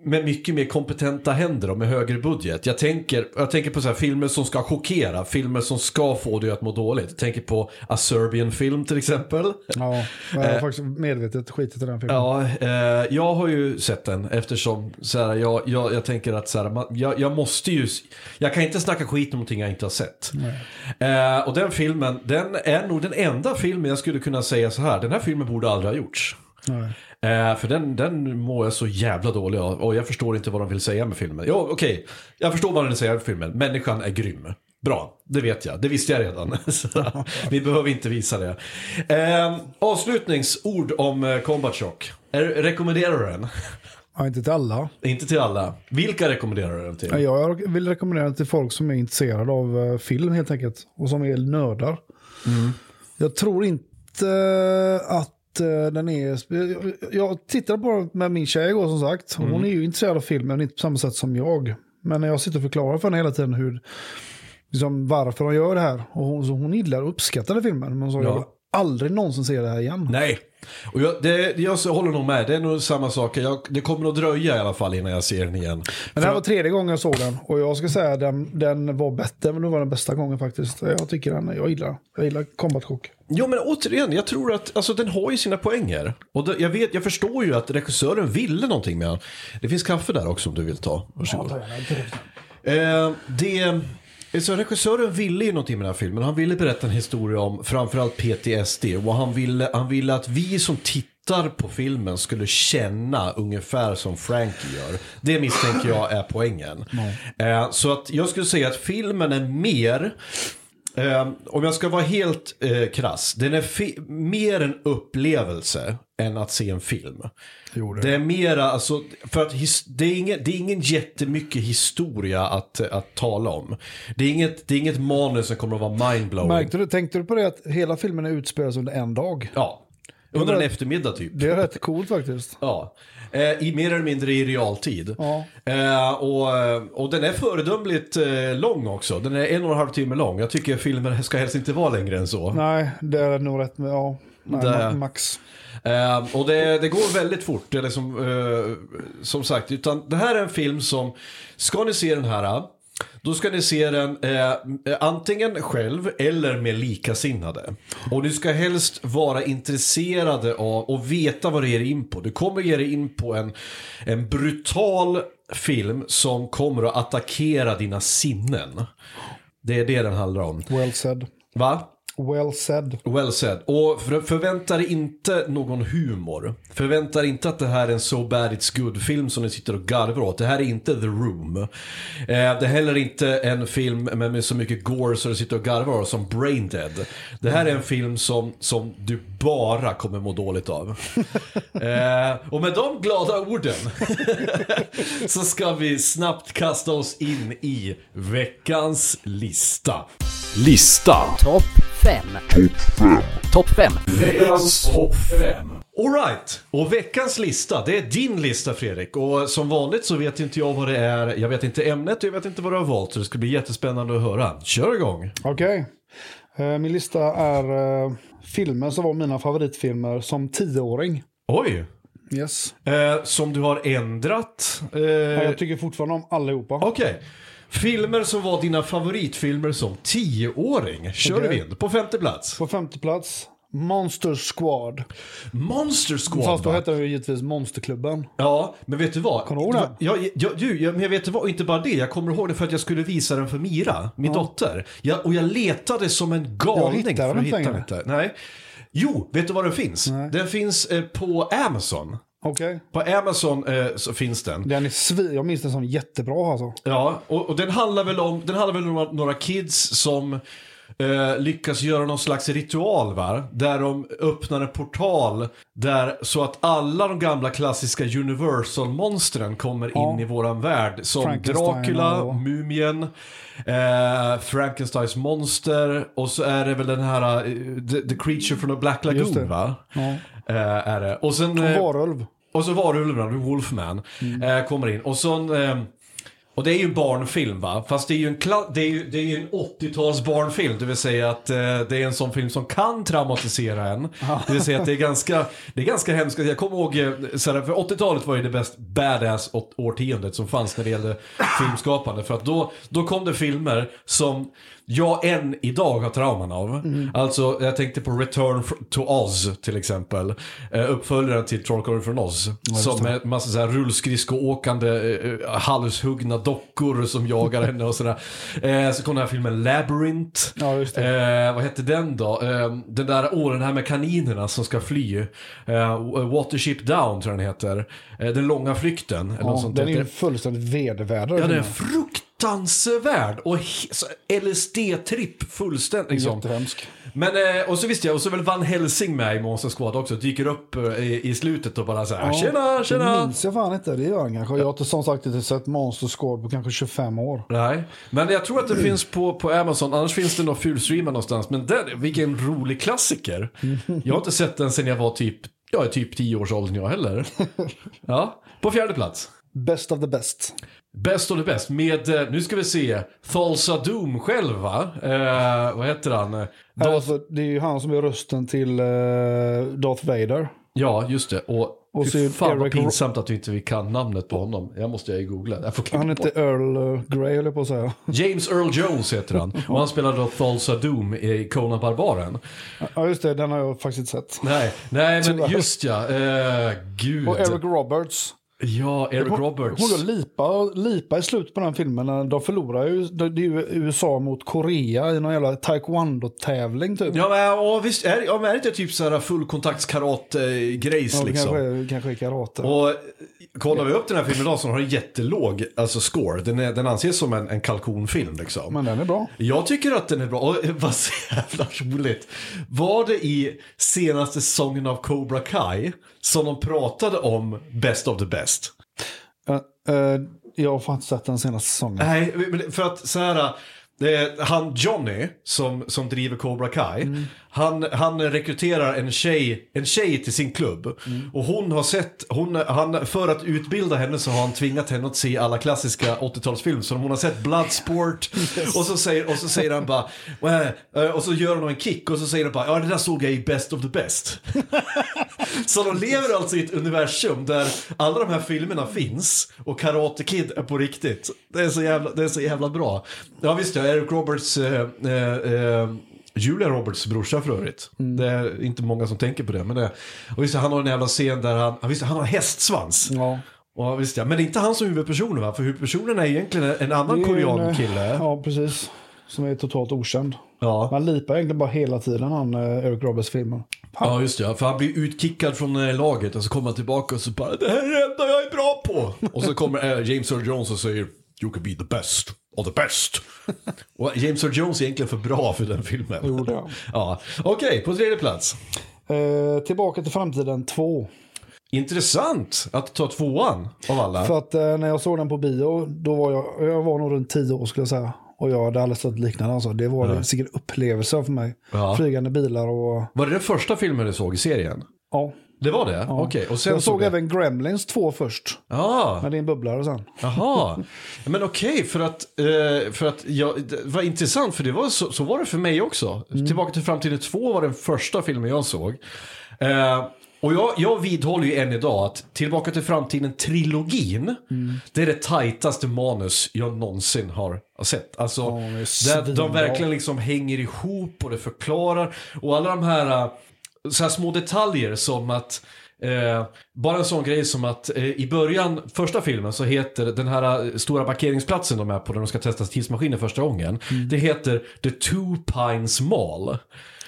med mycket mer kompetenta händer och med högre budget. Jag tänker, jag tänker på så här filmer som ska chockera, filmer som ska få dig att må dåligt. Jag tänker på A Serbian Film till exempel. Ja, jag har faktiskt medvetet skitit i den filmen. Ja, eh, jag har ju sett den eftersom så här, jag, jag, jag tänker att så här, man, jag, jag måste ju, jag kan inte snacka skit om någonting jag inte har sett. Eh, och den filmen, den är nog den enda filmen jag skulle kunna säga så här, den här filmen borde aldrig ha gjorts. Nej. Eh, för den, den mår jag så jävla dålig av och jag förstår inte vad de vill säga med filmen. Ja, okej, jag förstår vad de vill säga med filmen. Människan är grym. Bra, det vet jag. Det visste jag redan. Så, Vi behöver inte visa det. Eh, avslutningsord om eh, Combat Shock. Rekommenderar du den? Ja, inte till alla. inte till alla. Vilka rekommenderar du den till? Ja, Jag vill rekommendera den till folk som är intresserade av eh, film helt enkelt. Och som är nördar. Jag tror inte att den är... jag- tittade på den med min tjej igår som sagt. Hon är ju intresserad av film, men inte på samma sätt som jag. Men när jag sitter och förklarar för henne hela tiden hur, liksom, varför hon gör det här. Och hon, så hon gillar och uppskattar filmen. Men sa, Ja. Aldrig någonsin se det här igen. Nej. Och jag, det, jag håller nog med. Det är nog samma sak. Jag, det kommer nog dröja i alla fall innan jag ser den igen. Men det här var tredje gången jag såg den. Och jag ska säga att den, den var bättre, men det var den bästa gången faktiskt. Jag tycker den, jag gillar Jag gillar Combat Cook. Jo men återigen, jag tror att alltså, den har ju sina poänger. Och det, jag, vet, jag förstår ju att regissören ville någonting med den. Det finns kaffe där också om du vill ta. Varsågod. Eh, det, så regissören ville ju någonting med den här filmen. Han ville berätta en historia om framförallt PTSD. Och han ville, han ville att vi som tittar på filmen skulle känna ungefär som Frankie gör. Det misstänker jag är poängen. Eh, så att jag skulle säga att filmen är mer Eh, om jag ska vara helt eh, krass, den är mer en upplevelse än att se en film. Jo, det. Det är mera, alltså, för att det, är ingen, det är ingen jättemycket historia att, att tala om. Det är, inget, det är inget manus som kommer att vara mindblowing. Märkte du, tänkte du på det att hela filmen utspelas under en dag? Ja, under en eftermiddag typ. Det är rätt coolt faktiskt. Ja, i mer eller mindre i realtid. Ja. Eh, och, och den är föredömligt eh, lång också. Den är en och en halv timme lång. Jag tycker filmer ska helst inte vara längre än så. Nej, det är nog rätt med, ja. Nej, Det- ma- max. Eh, och det, det går väldigt fort. Liksom, eh, som sagt, utan det här är en film som, ska ni se den här, då ska ni se den eh, antingen själv eller med likasinnade. Och ni ska helst vara intresserade av och veta vad det ger in på. Du kommer ge dig in på en, en brutal film som kommer att attackera dina sinnen. Det är det den handlar om. Well said. Va? Well said. Well said. Och för, förvänta dig inte någon humor. Förvänta dig inte att det här är en So Bad It's Good-film som ni sitter och garvar åt. Det här är inte The Room. Eh, det är heller inte en film med, med så mycket gore så du sitter och garvar åt som Brain Dead. Det här är en film som, som du bara kommer må dåligt av. eh, och med de glada orden så ska vi snabbt kasta oss in i veckans lista. Lista. Topp 5. Topp 5. Veckans topp 5. Alright, och veckans lista, det är din lista Fredrik. Och som vanligt så vet inte jag vad det är, jag vet inte ämnet och jag vet inte vad du har valt. Så det ska bli jättespännande att höra. Kör igång. Okej. Eh, Min lista är uh, filmer som var mina favoritfilmer som tioåring. Oj, Yes. eh, som du har ändrat. Eh, Jag tycker fortfarande om allihopa. Okej. Filmer som var dina favoritfilmer som tioåring. Kör Okej. vi in. På femte plats. På femte plats, Monster Squad. Monster Squad Fast då hette den ju givetvis Monsterklubben. Ja, men vet du vad? Kommer du ihåg den? Ja, ja, du, ja, men jag vet du vad, och inte bara det. Jag kommer ihåg det för att jag skulle visa den för Mira, min dotter. Jag, och jag letade som en galning Jag hittade för den att inte längre. Nej. Jo, vet du var den finns? Den finns eh, på Amazon. Okej. På Amazon eh, så finns den. Den är svi- jag minns den som jättebra alltså. Ja, och, och den handlar väl om, den handlar väl om några, några kids som eh, lyckas göra någon slags ritual va? Där de öppnar en portal där så att alla de gamla klassiska Universal-monstren kommer Ja. in i våran värld. Som Dracula, och- Mumien, eh, Frankensteins monster och så är det väl den här eh, the, the Creature from the Black Lagoon va? Ja. Eh, är det. Och sen... Eh, Varulv. och så Varulven, Wolfman, eh, kommer in. Och så eh, och det är ju en barnfilm va? Fast det är ju en, det är ju, det är ju en 80-tals barnfilm. Det vill säga att eh, det är en sån film som kan traumatisera en. Det vill säga att det är ganska, det är ganska hemskt. Jag kommer ihåg, såhär, för 80-talet var ju det bäst badass årtiondet som fanns när det gällde filmskapande. För att då, då kom det filmer som jag än idag har trauman av. Alltså, jag tänkte på Return to Oz till exempel. Uh, uppföljaren till Trollkarlen från Oz. som med massa så här rullskridskoåkande, uh, halshuggna dockor som jagar henne och sådär. Eh, så kom den här filmen Labyrinth. Ja. Eh, vad hette den då? Eh, den där, åh, den här med kaninerna som ska fly. Eh, Watership Down tror jag den heter. Eh, den långa flykten. Eller något Ja, sånt den är ju fullständigt vedervärd. Ja, den är fruktansvärd och he- så LSD-tripp fullständigt. Liksom. Jättehemsk. Men, eh, och så visste jag, och så väl Van Helsing med i Monster Squad också. Dyker upp eh, i, i slutet och bara så här, tjena, Det tjena. minns jag fan inte, det gör han kanske. Jag har inte som sagt inte sett Monster Squad på kanske 25 år. Nej, men jag tror att det finns på, på Amazon, annars finns det nog fulstreamad någonstans. Men den, vilken rolig klassiker. Jag har inte sett den sen jag var typ, jag är typ 10 års åldern jag heller. Ja, på fjärde plats. Best of the best. Best of the best med, eh, nu ska vi se, Thulsa Doom själv va? Eh, vad heter han? Eh, Darth- Alltså, det är ju han som är rösten till uh, Darth Vader. Ja, just det. Och, Och så fan vad Eric- pinsamt att vi inte kan namnet på honom. Jag måste ju googla. Jag Han heter Earl Grey, eller på att säga. James Earl Jones heter han. Och han spelar då Thulsa Doom i Conan Barbaren. Ja, just det, den har jag faktiskt sett. Nej, nej men just ja. Eh, gud. Och Eric Roberts. Ja, Eric Hon- Roberts. Hon går lipa, lipa i slutet på den filmen. De förlorar ju, det är ju USA mot Korea i någon jävla taekwondo-tävling typ. Ja, men ja, visst. Är, ja, men är det inte typ såhär fullkontaktskarat-grejs Ja, det liksom? kanske, kanske karate. Och kollar vi upp den här filmen idag så har den jättelåg alltså score. Den, är, den anses som en, en kalkonfilm liksom. Men den är bra. Jag tycker att den är bra. Och vad så jävla roligt. Var det i senaste säsongen av Cobra Kai som de pratade om Best of the Best? Uh, uh, jag har inte sett den senaste säsongen. Nej, för att så här. Han Johnny som, som driver Cobra Kai. Han, han rekryterar en tjej, en tjej till sin klubb. Och hon har sett, hon, han, för att utbilda henne så har han tvingat henne att se alla klassiska 80-talsfilmer. Så hon har sett Bloodsport. Och, så säger, och så säger han bara, eh, och så gör hon en kick och så säger han bara, ja det där såg jag i Best of the Best. Så de lever alltså i ett universum där alla de här filmerna finns och Karate Kid är på riktigt. Det är så jävla, det är så jävla bra. Ja visst, ja, Eric Roberts, eh, eh, eh, Julia Roberts brorsa för övrigt. Det är inte många som tänker på det. Men det, och visst, han har en jävla scen där han, ja, visst, han har hästsvans. Ja. Och visst, ja, men det är inte han som huvudpersonen va? För huvudpersonen är egentligen en annan ju en, korean-kille. Ja, precis. Som är totalt okänd. Ja. Man lipar egentligen bara hela tiden han eh, Eric Roberts filmer. Ja just det, ja. för han blir utkickad från eh, laget och så kommer han tillbaka och så bara Det här är det enda jag är bra på! Och så kommer eh, James Earl Jones och säger You can be the best of the best. och James Earl Jones är egentligen för bra för den filmen. Jo, han. ja. Okej, på tredje plats. Eh, tillbaka till framtiden 2. Intressant att ta tvåan av alla. För att eh, när jag såg den på bio, då var jag, jag var nog runt 10 år skulle jag säga. Och jag hade aldrig sett liknande. Alltså. Det var en säkert upplevelse för mig. Ja. Flygande bilar och... Var det den första filmen du såg i serien? Ja. Det var det? Okej, och sen jag såg du- även Gremlins 2 först. Ja, Men det är en bubblare sen. Jaha, men okej för att, eh, för att jag, det var intressant för det var så, så var det för mig också. Tillbaka till framtiden 2 var den första filmen jag såg. Och jag, jag vidhåller ju än idag att Tillbaka till framtiden-trilogin, det är det tajtaste manus jag någonsin har sett. Alltså, är där de verkligen liksom hänger ihop och det förklarar. Och alla de här, eh, så här små detaljer som att Eh, bara en sån grej som att eh, i början, första filmen så heter den här eh, stora parkeringsplatsen de är på när de ska testa tidsmaskinen första gången. Det heter The Two Pines Mall.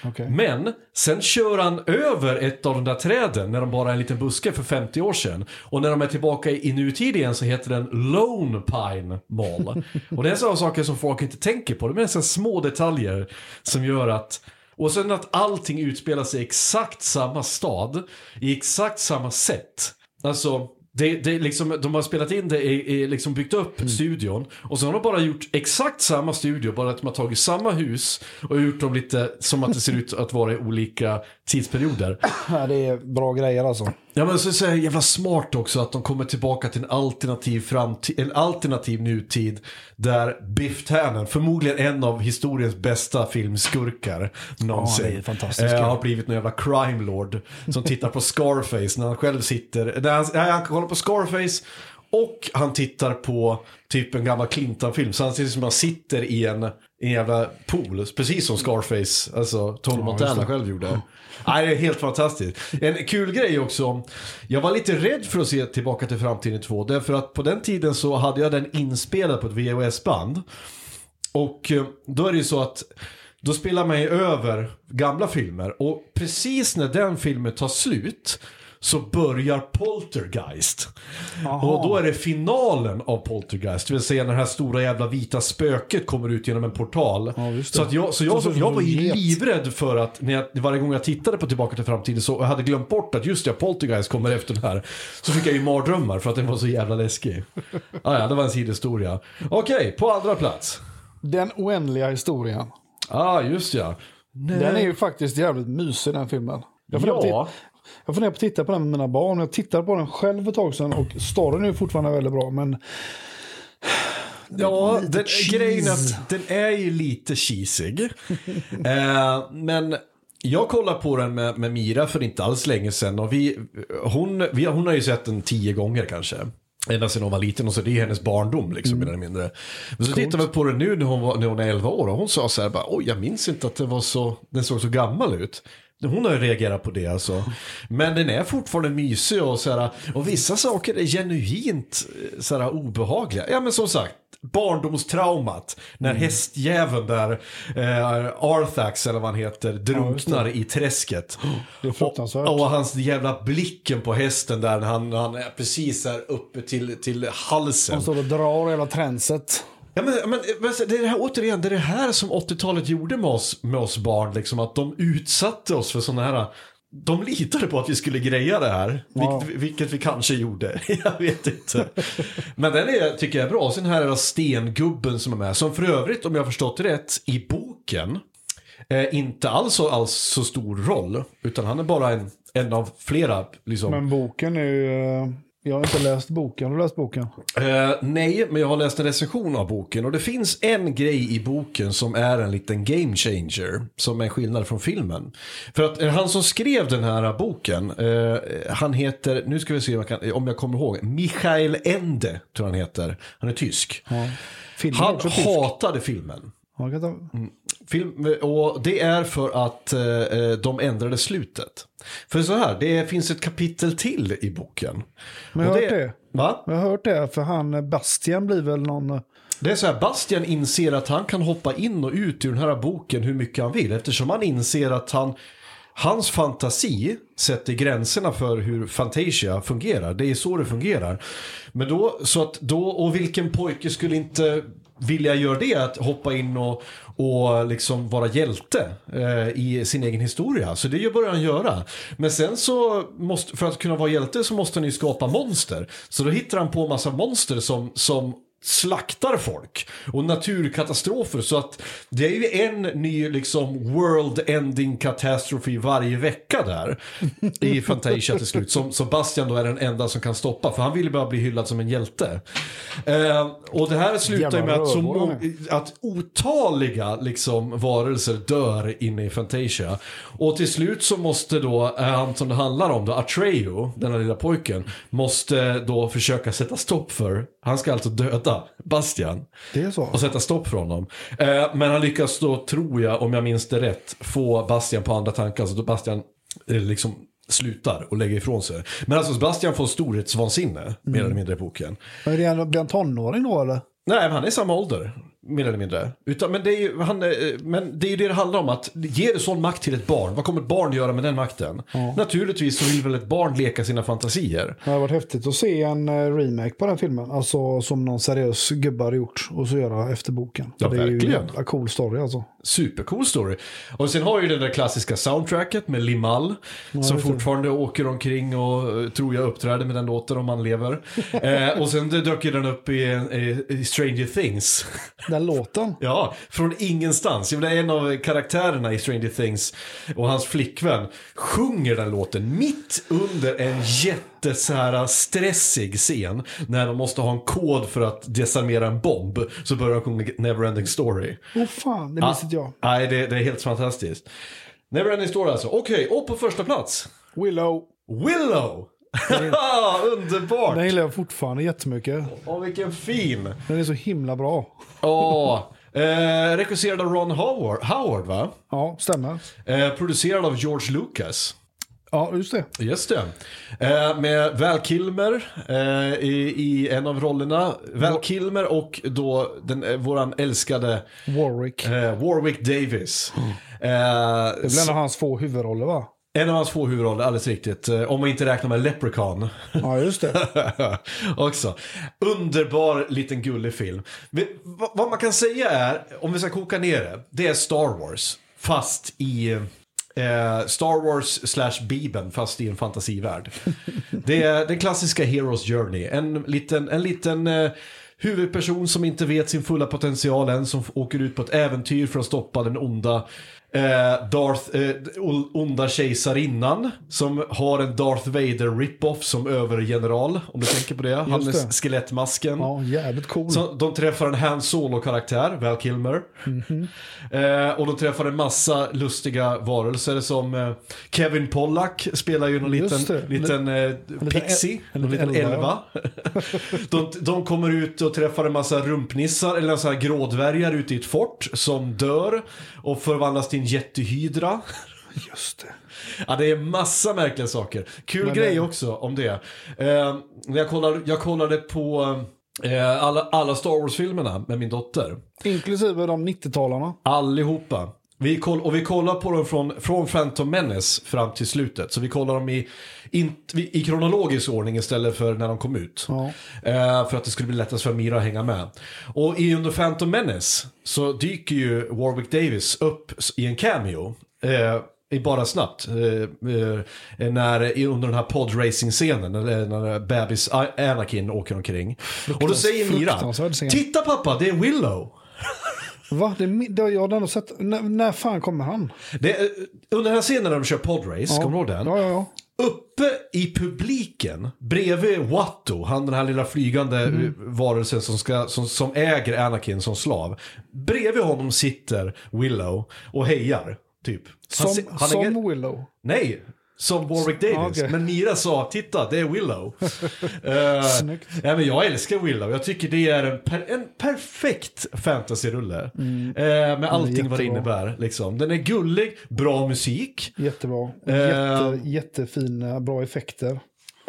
Okej. Men sen kör han över ett av de där träden när de bara är en liten buske för 50 år sedan. Och när de är tillbaka i nutid igen så heter den Lone Pine Mall. och det är sådana saker som folk inte tänker på. Det är så små detaljer som gör att och sen att allting utspelar sig i exakt samma stad, i exakt samma sätt. Alltså, det, det liksom, de har spelat in det, i, i, liksom byggt upp Mm. studion. Och så har de bara gjort exakt samma studio, bara att de har tagit samma hus och gjort dem lite som att det ser ut att vara i olika tidsperioder. Ja, det är bra grejer alltså. Ja men så är det jävla smart också att de kommer tillbaka till en alternativ framtid, en alternativ nutid där Biff Tannen, förmodligen en av historiens bästa filmskurkar någonsin, Ja, kul. har blivit en jävla crime lord som tittar på Scarface när han själv sitter, när han, nej, han kollar på Scarface och han tittar på typ en gammal Clinton-film. Så han ser ut som att han sitter i en, en jävla pool. Precis som Scarface, alltså Tony Montana själv gjorde. Nej, det är helt fantastiskt. En kul grej också. Jag var lite rädd för att se Tillbaka till framtiden 2. Därför att på den tiden så hade jag den inspelad på ett VHS-band. Och eh, då är det ju så att då spelar man ju över gamla filmer och precis när den filmen tar slut så börjar Poltergeist. Och då är det finalen av Poltergeist, det vill säga när det här stora jävla vita spöket kommer ut genom en portal. Ja, så att jag, så jag, Så- så- jag var ju livrädd för att när jag, varje gång jag tittade på Tillbaka till framtiden så jag hade glömt bort att just det, Poltergeist kommer efter den här. Så fick jag ju mardrömmar för att den var så jävla läskig. ah, ja, det var en sidohistoria. Okej, på andra plats. Den oändliga historien. Ja, ah, just ja. Den är ju faktiskt jävligt mysig den filmen. Jag Ja. Jag funderar på att titta på den med mina barn. Jag tittade på den själv för ett tag sedan och storyn är fortfarande väldigt bra. Men Ja, den, grejen att den är ju lite cheesig. eh, men jag kollade på den med, med Mira för inte alls länge sedan och vi, hon, vi, hon har ju sett den tio gånger kanske. Ända sedan hon var liten och så det är hennes barndom liksom mer eller mindre. Men så tittade vi på den nu när hon, var, när hon är 11 år och hon sa så här bara oj jag minns inte att det var så, den såg så gammal ut. Hon har ju reagerat på det alltså. Men den är fortfarande mysig och så här, och vissa saker är genuint eh, så här, obehagliga. Ja men som sagt, barndomstraumat. När Mm. hästjäveln där, eh, Arthax eller vad han heter, drunknar i träsket. Det är fruktansvärt. Och, och hans jävla blicken på hästen där när han, han är precis här uppe till, till halsen. De står och drar hela tränset. Ja, men, men, det är det här, återigen, det är det här som 80-talet gjorde med oss, med oss barn. Liksom, att de utsatte oss för sådana här... De litade på att vi skulle greja det här. Ja. Vilket, vilket vi kanske gjorde. jag vet inte. Men den är, tycker jag är bra. Sen här är det stengubben som är med. Som för övrigt, om jag har förstått rätt, i boken. Eh, inte alls så, alls så stor roll. Utan han är bara en, en av flera. Liksom. Men boken är ju... Jag har inte läst boken. Har du läst boken? Eh, nej, men jag har läst en recension av boken och det finns en grej i boken som är en liten game changer. Som är skillnad från filmen. För att eh, han som skrev den här boken, eh, han heter, nu ska vi se om jag, kan, om jag kommer ihåg, Michael Ende tror han heter. Han är tysk. Filmen är Han hatade filmen. Ta- Film, och det är för att eh, de ändrade slutet. För så här, det finns ett kapitel till i boken. Men jag har hört det. Va? Jag har hört det, för han eh, Bastian blir väl någon... eh, Det är så här, Bastian inser att han kan hoppa in och ut ur den här boken hur mycket han vill. Eftersom han inser att han, hans fantasi sätter gränserna för hur Fantasia fungerar. Det är så det fungerar. Men då, så att då, och vilken pojke skulle inte vilja göra det? Att hoppa in och, och liksom vara hjälte eh, i sin egen historia. Så det börjar han göra. Men sen så, måste, för att kunna vara hjälte så måste han ju skapa monster. Så då hittar han på en massa monster som, som slaktar folk och naturkatastrofer. Så att det är ju en ny liksom world ending catastrophe varje vecka där i Fantasia till slut som, som Bastian då är den enda som kan stoppa för han vill ju bara bli hyllad som en hjälte. Eh, och det här slutar ju med att, så att otaliga liksom varelser dör inne i Fantasia. Och till slut så måste då eh, han som det handlar om då, Atreyu, den här lilla pojken, måste då försöka sätta stopp för, han ska alltså döda Bastian Det är så. och sätta stopp för honom. Eh, men han lyckas då, tror jag, om jag minns det rätt, få Bastian på andra tankar. Så då Bastian eh, liksom slutar och lägger ifrån sig. Men alltså Bastian får storhetsvansinne, mer eller mindre i boken. Men är det en- Blir han tonåring då eller? Nej, men han är samma ålder. Mer eller mindre. Utan, men, det är ju, han, eh, men det är ju det det handlar om. att Ger du sån makt till ett barn, vad kommer ett barn göra med den makten? Naturligtvis så vill väl ett barn leka sina fantasier. Det hade varit häftigt att se en eh, remake på den filmen. Alltså som någon seriös gubbe hade gjort. Och så göra efter boken. Ja, det är ju en verkligen. cool story alltså. Supercool story. Och sen har ju det där klassiska soundtracket med Limal. som fortfarande åker omkring och eh, tror jag uppträder med den låten om han lever. eh, och sen dök ju den upp i, i, i Stranger Things. Den låten. Ja, från ingenstans. Jag menar, en av karaktärerna i Stranger Things och hans flickvän sjunger den låten mitt under en jätte så här stressig scen. När de måste ha en kod för att desarmera en bomb. Så börjar de sjunga Neverending Story. Åh fan, det inte jag. Nej, det, det är helt fantastiskt. Neverending Story alltså. Okej, och på första plats. Willow. Willow! Underbart! Den gillar jag fortfarande jättemycket. Åh, vilken fin! Den är så himla bra. Åh, eh, regisserad av Ron Howard, Howard va? Ja, stämmer. Eh, producerad av George Lucas. Ja, just det. Just det. Eh, med Val Kilmer eh, i, i en av rollerna. Val Kilmer och då den, eh, våran älskade Warwick. eh, Warwick Davis. Eh, Det blir en av hans få huvudroller va? En av hans två huvudroller, alldeles riktigt. Eh, om man inte räknar med Leprechaun. Ja, just det. Också. Underbar liten gullig film. Men, vad, vad man kan säga är, om vi ska koka ner det, det är Star Wars. Fast i eh, Star Wars slash Bibeln, fast i en fantasivärld. det är den klassiska Heroes Journey. En liten, en liten eh, huvudperson som inte vet sin fulla potential än, som åker ut på ett äventyr för att stoppa den onda Eh, Darth, eh, onda kejsarinnan som har en Darth Vader rip-off som övergeneral, om du tänker på det. Han med det. skelettmasken. Ja, jävligt cool. Så de träffar en Han Solo-karaktär, Val Kilmer. eh, och de träffar en massa lustiga varelser som eh, Kevin Pollack spelar ju någon Just liten, det. liten eh, liten pixie, en någon liten elva, de, de kommer ut och träffar en massa rumpnissar, eller så här grådvärgar ute i ett fort som dör och förvandlas till en jättehydra. Just det. Ja, det är massa märkliga saker. Kul Men grej det- också om det. Eh, jag, kollade, jag kollade på eh, alla, alla Star Wars-filmerna med min dotter. Inklusive de 90-talarna. Allihopa. Vi koll, och vi kollar på dem från, från Phantom Menace fram till slutet. Så vi kollar dem i, in, i kronologisk ordning istället för när de kom ut. Ja. Eh, för att det skulle bli lättast för Mira att hänga med. Och i under Phantom Menace så dyker ju Warwick Davis upp i en cameo. Eh, i bara snabbt. Eh, eh, när, under den här podracing-scenen. När, när bebis Anakin åker omkring. Och då säger Mira. Titta pappa, det är Willow. Va? Det, det har jag ändå sett. När, när fan kommer han? Det, är- under den här scenen när de kör podrace, kommer du ihåg den? Ja, ja, ja. Uppe i publiken, bredvid Watto, han den här lilla flygande Mm. eh, varelsen som, ska, som, som äger Anakin som slav. Bredvid honom sitter Willow och hejar, typ. Han Som, han som är- Willow. Nej, som Warwick Davis. Ah, okej. Men Mira sa, titta, det är Willow. uh, Snyggt. ja, men jag älskar Willow. Jag tycker det är en, per, en perfekt fantasyrulle. Eh, med allting vad det Mm. innebär. Liksom. Den är gullig, bra musik. Jättebra. Eh. Jätte, jättefina, bra effekter.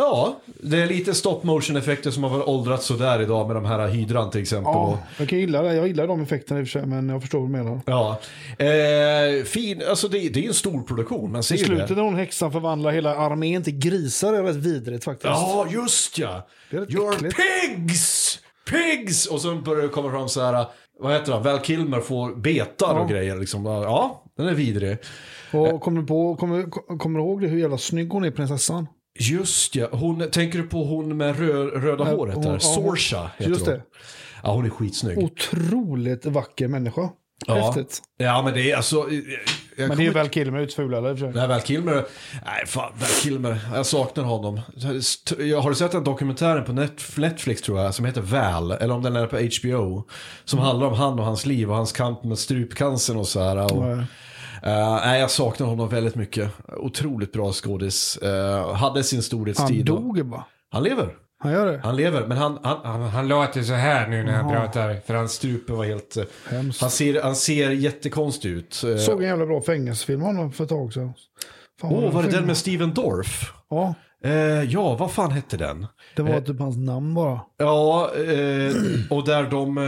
Ja, det är lite stop motion effekter som har åldrats sådär idag med de här hydran till exempel. Ja, jag kan gilla det. Jag gillar de effekterna i och för sig, men jag förstår vad du menar. Ja, eh, fin, alltså det, det är en stor produktion, man ser I slutet det. när hon häxan förvandlar hela armén till grisar är rätt vidrigt faktiskt. Ja, just ja. Det är rätt You're äckligt. pigs! Pigs! Och så börjar det komma fram så här, vad heter han, Val Kilmer får betar och Ja. grejer liksom. Ja, den är vidrig. Och kommer du på, kommer, kommer du ihåg det, hur jävla snygg hon är, prinsessan? Just ja, hon, tänker du på hon med rö, röda Ja, håret hon- där? Sorsha heter Just hon. det. Ja, hon är skitsnygg. Otroligt vacker människa. Ja. Häftigt. Ja, men det är alltså... Jag, jag Men det är väl Kilmer för sig. Nej, Val Kilmer, nej fan, Val Kilmer, jag saknar honom. Jag har du sett den dokumentären på Net- Netflix tror jag, som heter Val, eller om den är på HBO. Som handlar om han och hans liv och hans kamp med strupcancern och så här. Och, Nej. Eh, nej, jag saknar honom väldigt mycket. Otroligt bra skådis. Eh, hade sin Han storhetstid. dog bara. Han lever. Han gör det. Han lever, men han, han, han, han låter så här nu när han pratar. För hans strupe var helt... eh, Hemskt. Han ser, han ser jättekonstig ut. Eh, Såg en jävla bra fängelsefilm honom för ett tag sedan. Åh, vad var det den med Steven Dorff? Ja, Eh, ja, vad fan hette den? det var typ hans namn bara. Ja, eh, och där de...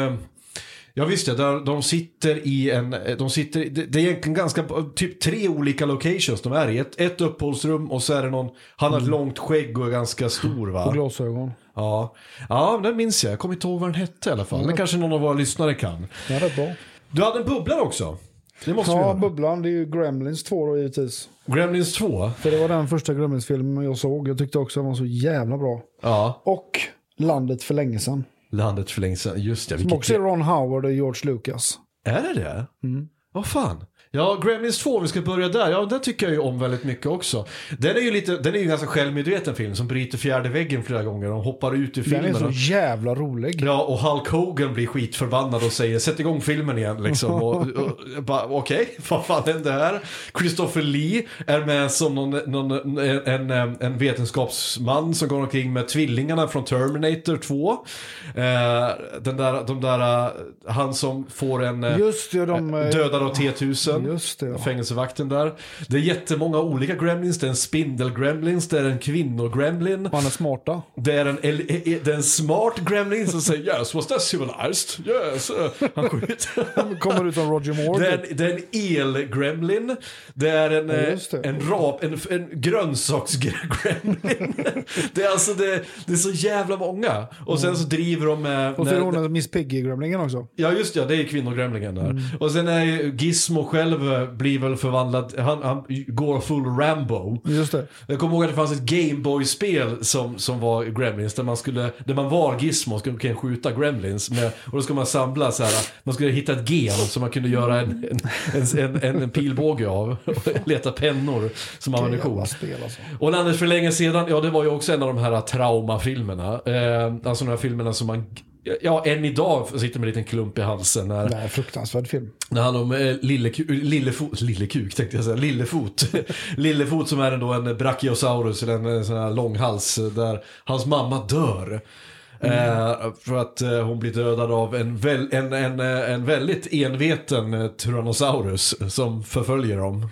Eh, ja visst ja, där de sitter i en... De sitter, det, är egentligen ganska... Typ tre olika locations de är i. Ett, ett uppehållsrum och så är det någon... Han har ett långt skägg och är ganska stor Och va? glasögon. Ja, ja den minns jag. Jag kommer inte ihåg vad den hette i alla fall. Det kanske någon av våra lyssnare kan. Det är bra. Du hade en bubblare också. Det måste Ja. Bubblan, det är ju Gremlins 2 då givetvis. Gremlins 2. För det var den första Gremlins-filmen jag såg. Jag tyckte också den var så jävla bra. Ja, Och Landet för länge sedan. Landet för länge sedan. Just det. Som också är Ron Howard och George Lucas. Är det det? Vad fan? Ja, Gremlins 2, om vi ska börja där. Ja, den tycker jag ju om väldigt mycket också. Den är ju lite, den är ju en ganska självmedveten film som bryter fjärde väggen flera gånger och hoppar ut ur Den är filmen. så jävla rolig. Ja, och Hulk Hogan blir skitförbannad och säger sätt igång filmen igen liksom. Och, och, bara, Okej, vad fan hände här? Christopher Lee är med som någon, någon, en, en, en vetenskapsman som går omkring med tvillingarna från Terminator 2. Eh, den där, de där, eh, han som får en eh, Just det, de... eh, dödad av T-1000. Just det, ja. Fängelsevakten där. Det är jättemånga olika gremlins. Det är en spindel-gremlins, det är en kvinnor-gremlin. Han är smarta. Det är en, el- e- det är en smart gremlin som säger yes, was that civilized? Yes. Han skjuter. Kommer ut som Roger Moore. Det är, en, det är en el-gremlin. Det är en, Ja, eh, det. en rap, en, en grönsaksgremlin. det är alltså det, det är så jävla många. Och sen så driver de med... Och så är hon en Miss Piggy-gremlingen också. Ja just ja, det är kvinnogremlingen där. Mm. Och sen är ju Gizmo själv eh, blir väl förvandlad, han, han går full Rambo. Just det. Jag kommer ihåg att det fanns ett Gameboy-spel som, som var Gremlins där man skulle, där man var Gizmo och skulle kunna skjuta Gremlins med, och då ska man samla så här, man skulle hitta ett gen som man kunde göra en, en, en, en, en pilbåge av och leta pennor som ammunition. Alltså. Och Landet för länge sedan, ja det var ju också en av de här traumafilmerna. Eh, alltså de här filmerna som man, ja än idag sitter med en liten klump i halsen när, en fruktansvärd film. när han om eh, lilleku, lillefot, lillekuk tänkte jag säga, lillefot. lillefot som är ändå en brachiosaurus, eller en, en sån här långhals, eh, där hans mamma dör. Eh, för att eh, hon blir dödad av en, väl, en, en, eh, en väldigt enveten eh, Tyrannosaurus som förföljer dem.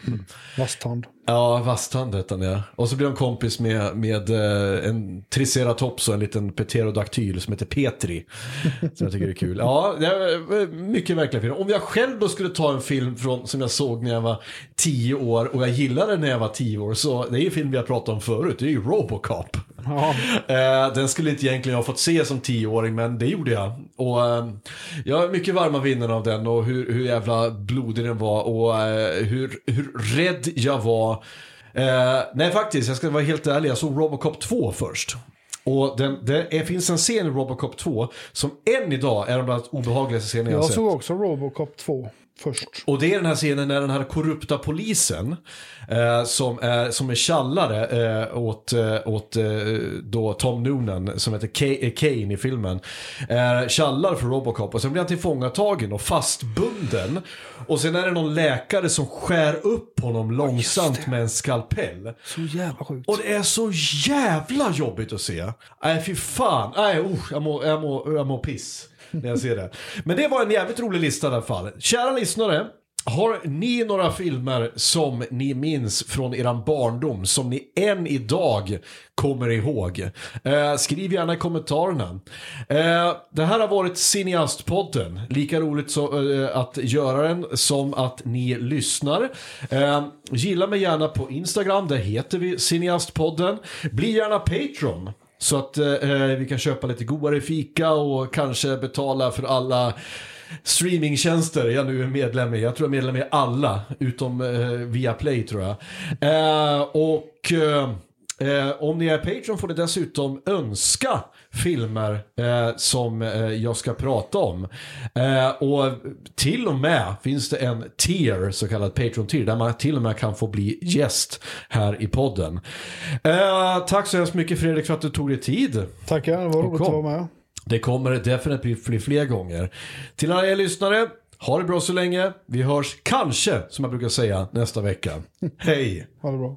Vasthand. Ja, vasstand heter han ja. Och så blir han kompis med, med eh, en triceratops och en liten pterodaktyl som heter Petri. Som jag tycker är kul. Ja, det är eh, mycket verkliga filmer. Om jag själv då skulle ta en film från, som jag såg när jag var tio år och jag gillade när jag var tio år så det är ju en film vi har pratat om förut. Det är ju Robocop. Ja. Eh, den skulle inte egentligen jag ha fått se som tioåring men det gjorde jag. Och jag har mycket varma minnen av den och hur, hur jävla blodig den var och hur, hur rädd jag var. Eh, nej faktiskt, jag ska vara helt ärlig, jag såg Robocop 2 först. Och den, det finns en scen i Robocop 2 som än idag är de där obehagligaste scenerna jag, Jag sett. såg också Robocop 2 först. Och det är den här scenen när den här korrupta polisen eh, som, är, som är tjallare eh, åt, eh, åt eh, då Tom Noonan som heter Ka- eh, Kane i filmen. Eh, tjallar för Robocop och sen blir han tillfångatagen och fastbunden. Och sen är det någon läkare som skär upp honom långsamt med en skalpell. Så jävla sjukt. Och det är så jävla jobbigt att se. Nej fy fan. Nej, oh, jag mår jag må, jag må piss när jag ser det. Men det var en jävligt rolig lista i alla fall. Kära lyssnare. Har ni några filmer som ni minns från eran barndom som ni än idag kommer ihåg? Eh, skriv gärna i kommentarerna. Eh, det här har varit Cineastpodden. Lika roligt så, eh, att göra den som att ni lyssnar. Eh, gilla mig gärna på Instagram, där heter vi Cineastpodden. Bli gärna Patreon. Så att eh, vi kan köpa lite godare fika och kanske betala för alla streamingtjänster jag nu är medlem i. Jag tror jag är medlem i alla, utom eh, Viaplay tror jag. Eh, och eh, eh om ni är Patreon får ni dessutom önska filmer eh, som eh, jag ska prata om. Eh, och till och med finns det en tier, så kallad Patreon-tier, där man till och med kan få bli gäst här i podden. Eh, tack så hemskt mycket Fredrik för att du tog dig tid. Tackar, det var roligt att vara med. Det kommer definitivt bli fler gånger. Till alla er lyssnare, ha det bra så länge. Vi hörs kanske, som jag brukar säga, nästa vecka. Hej! Ha det bra.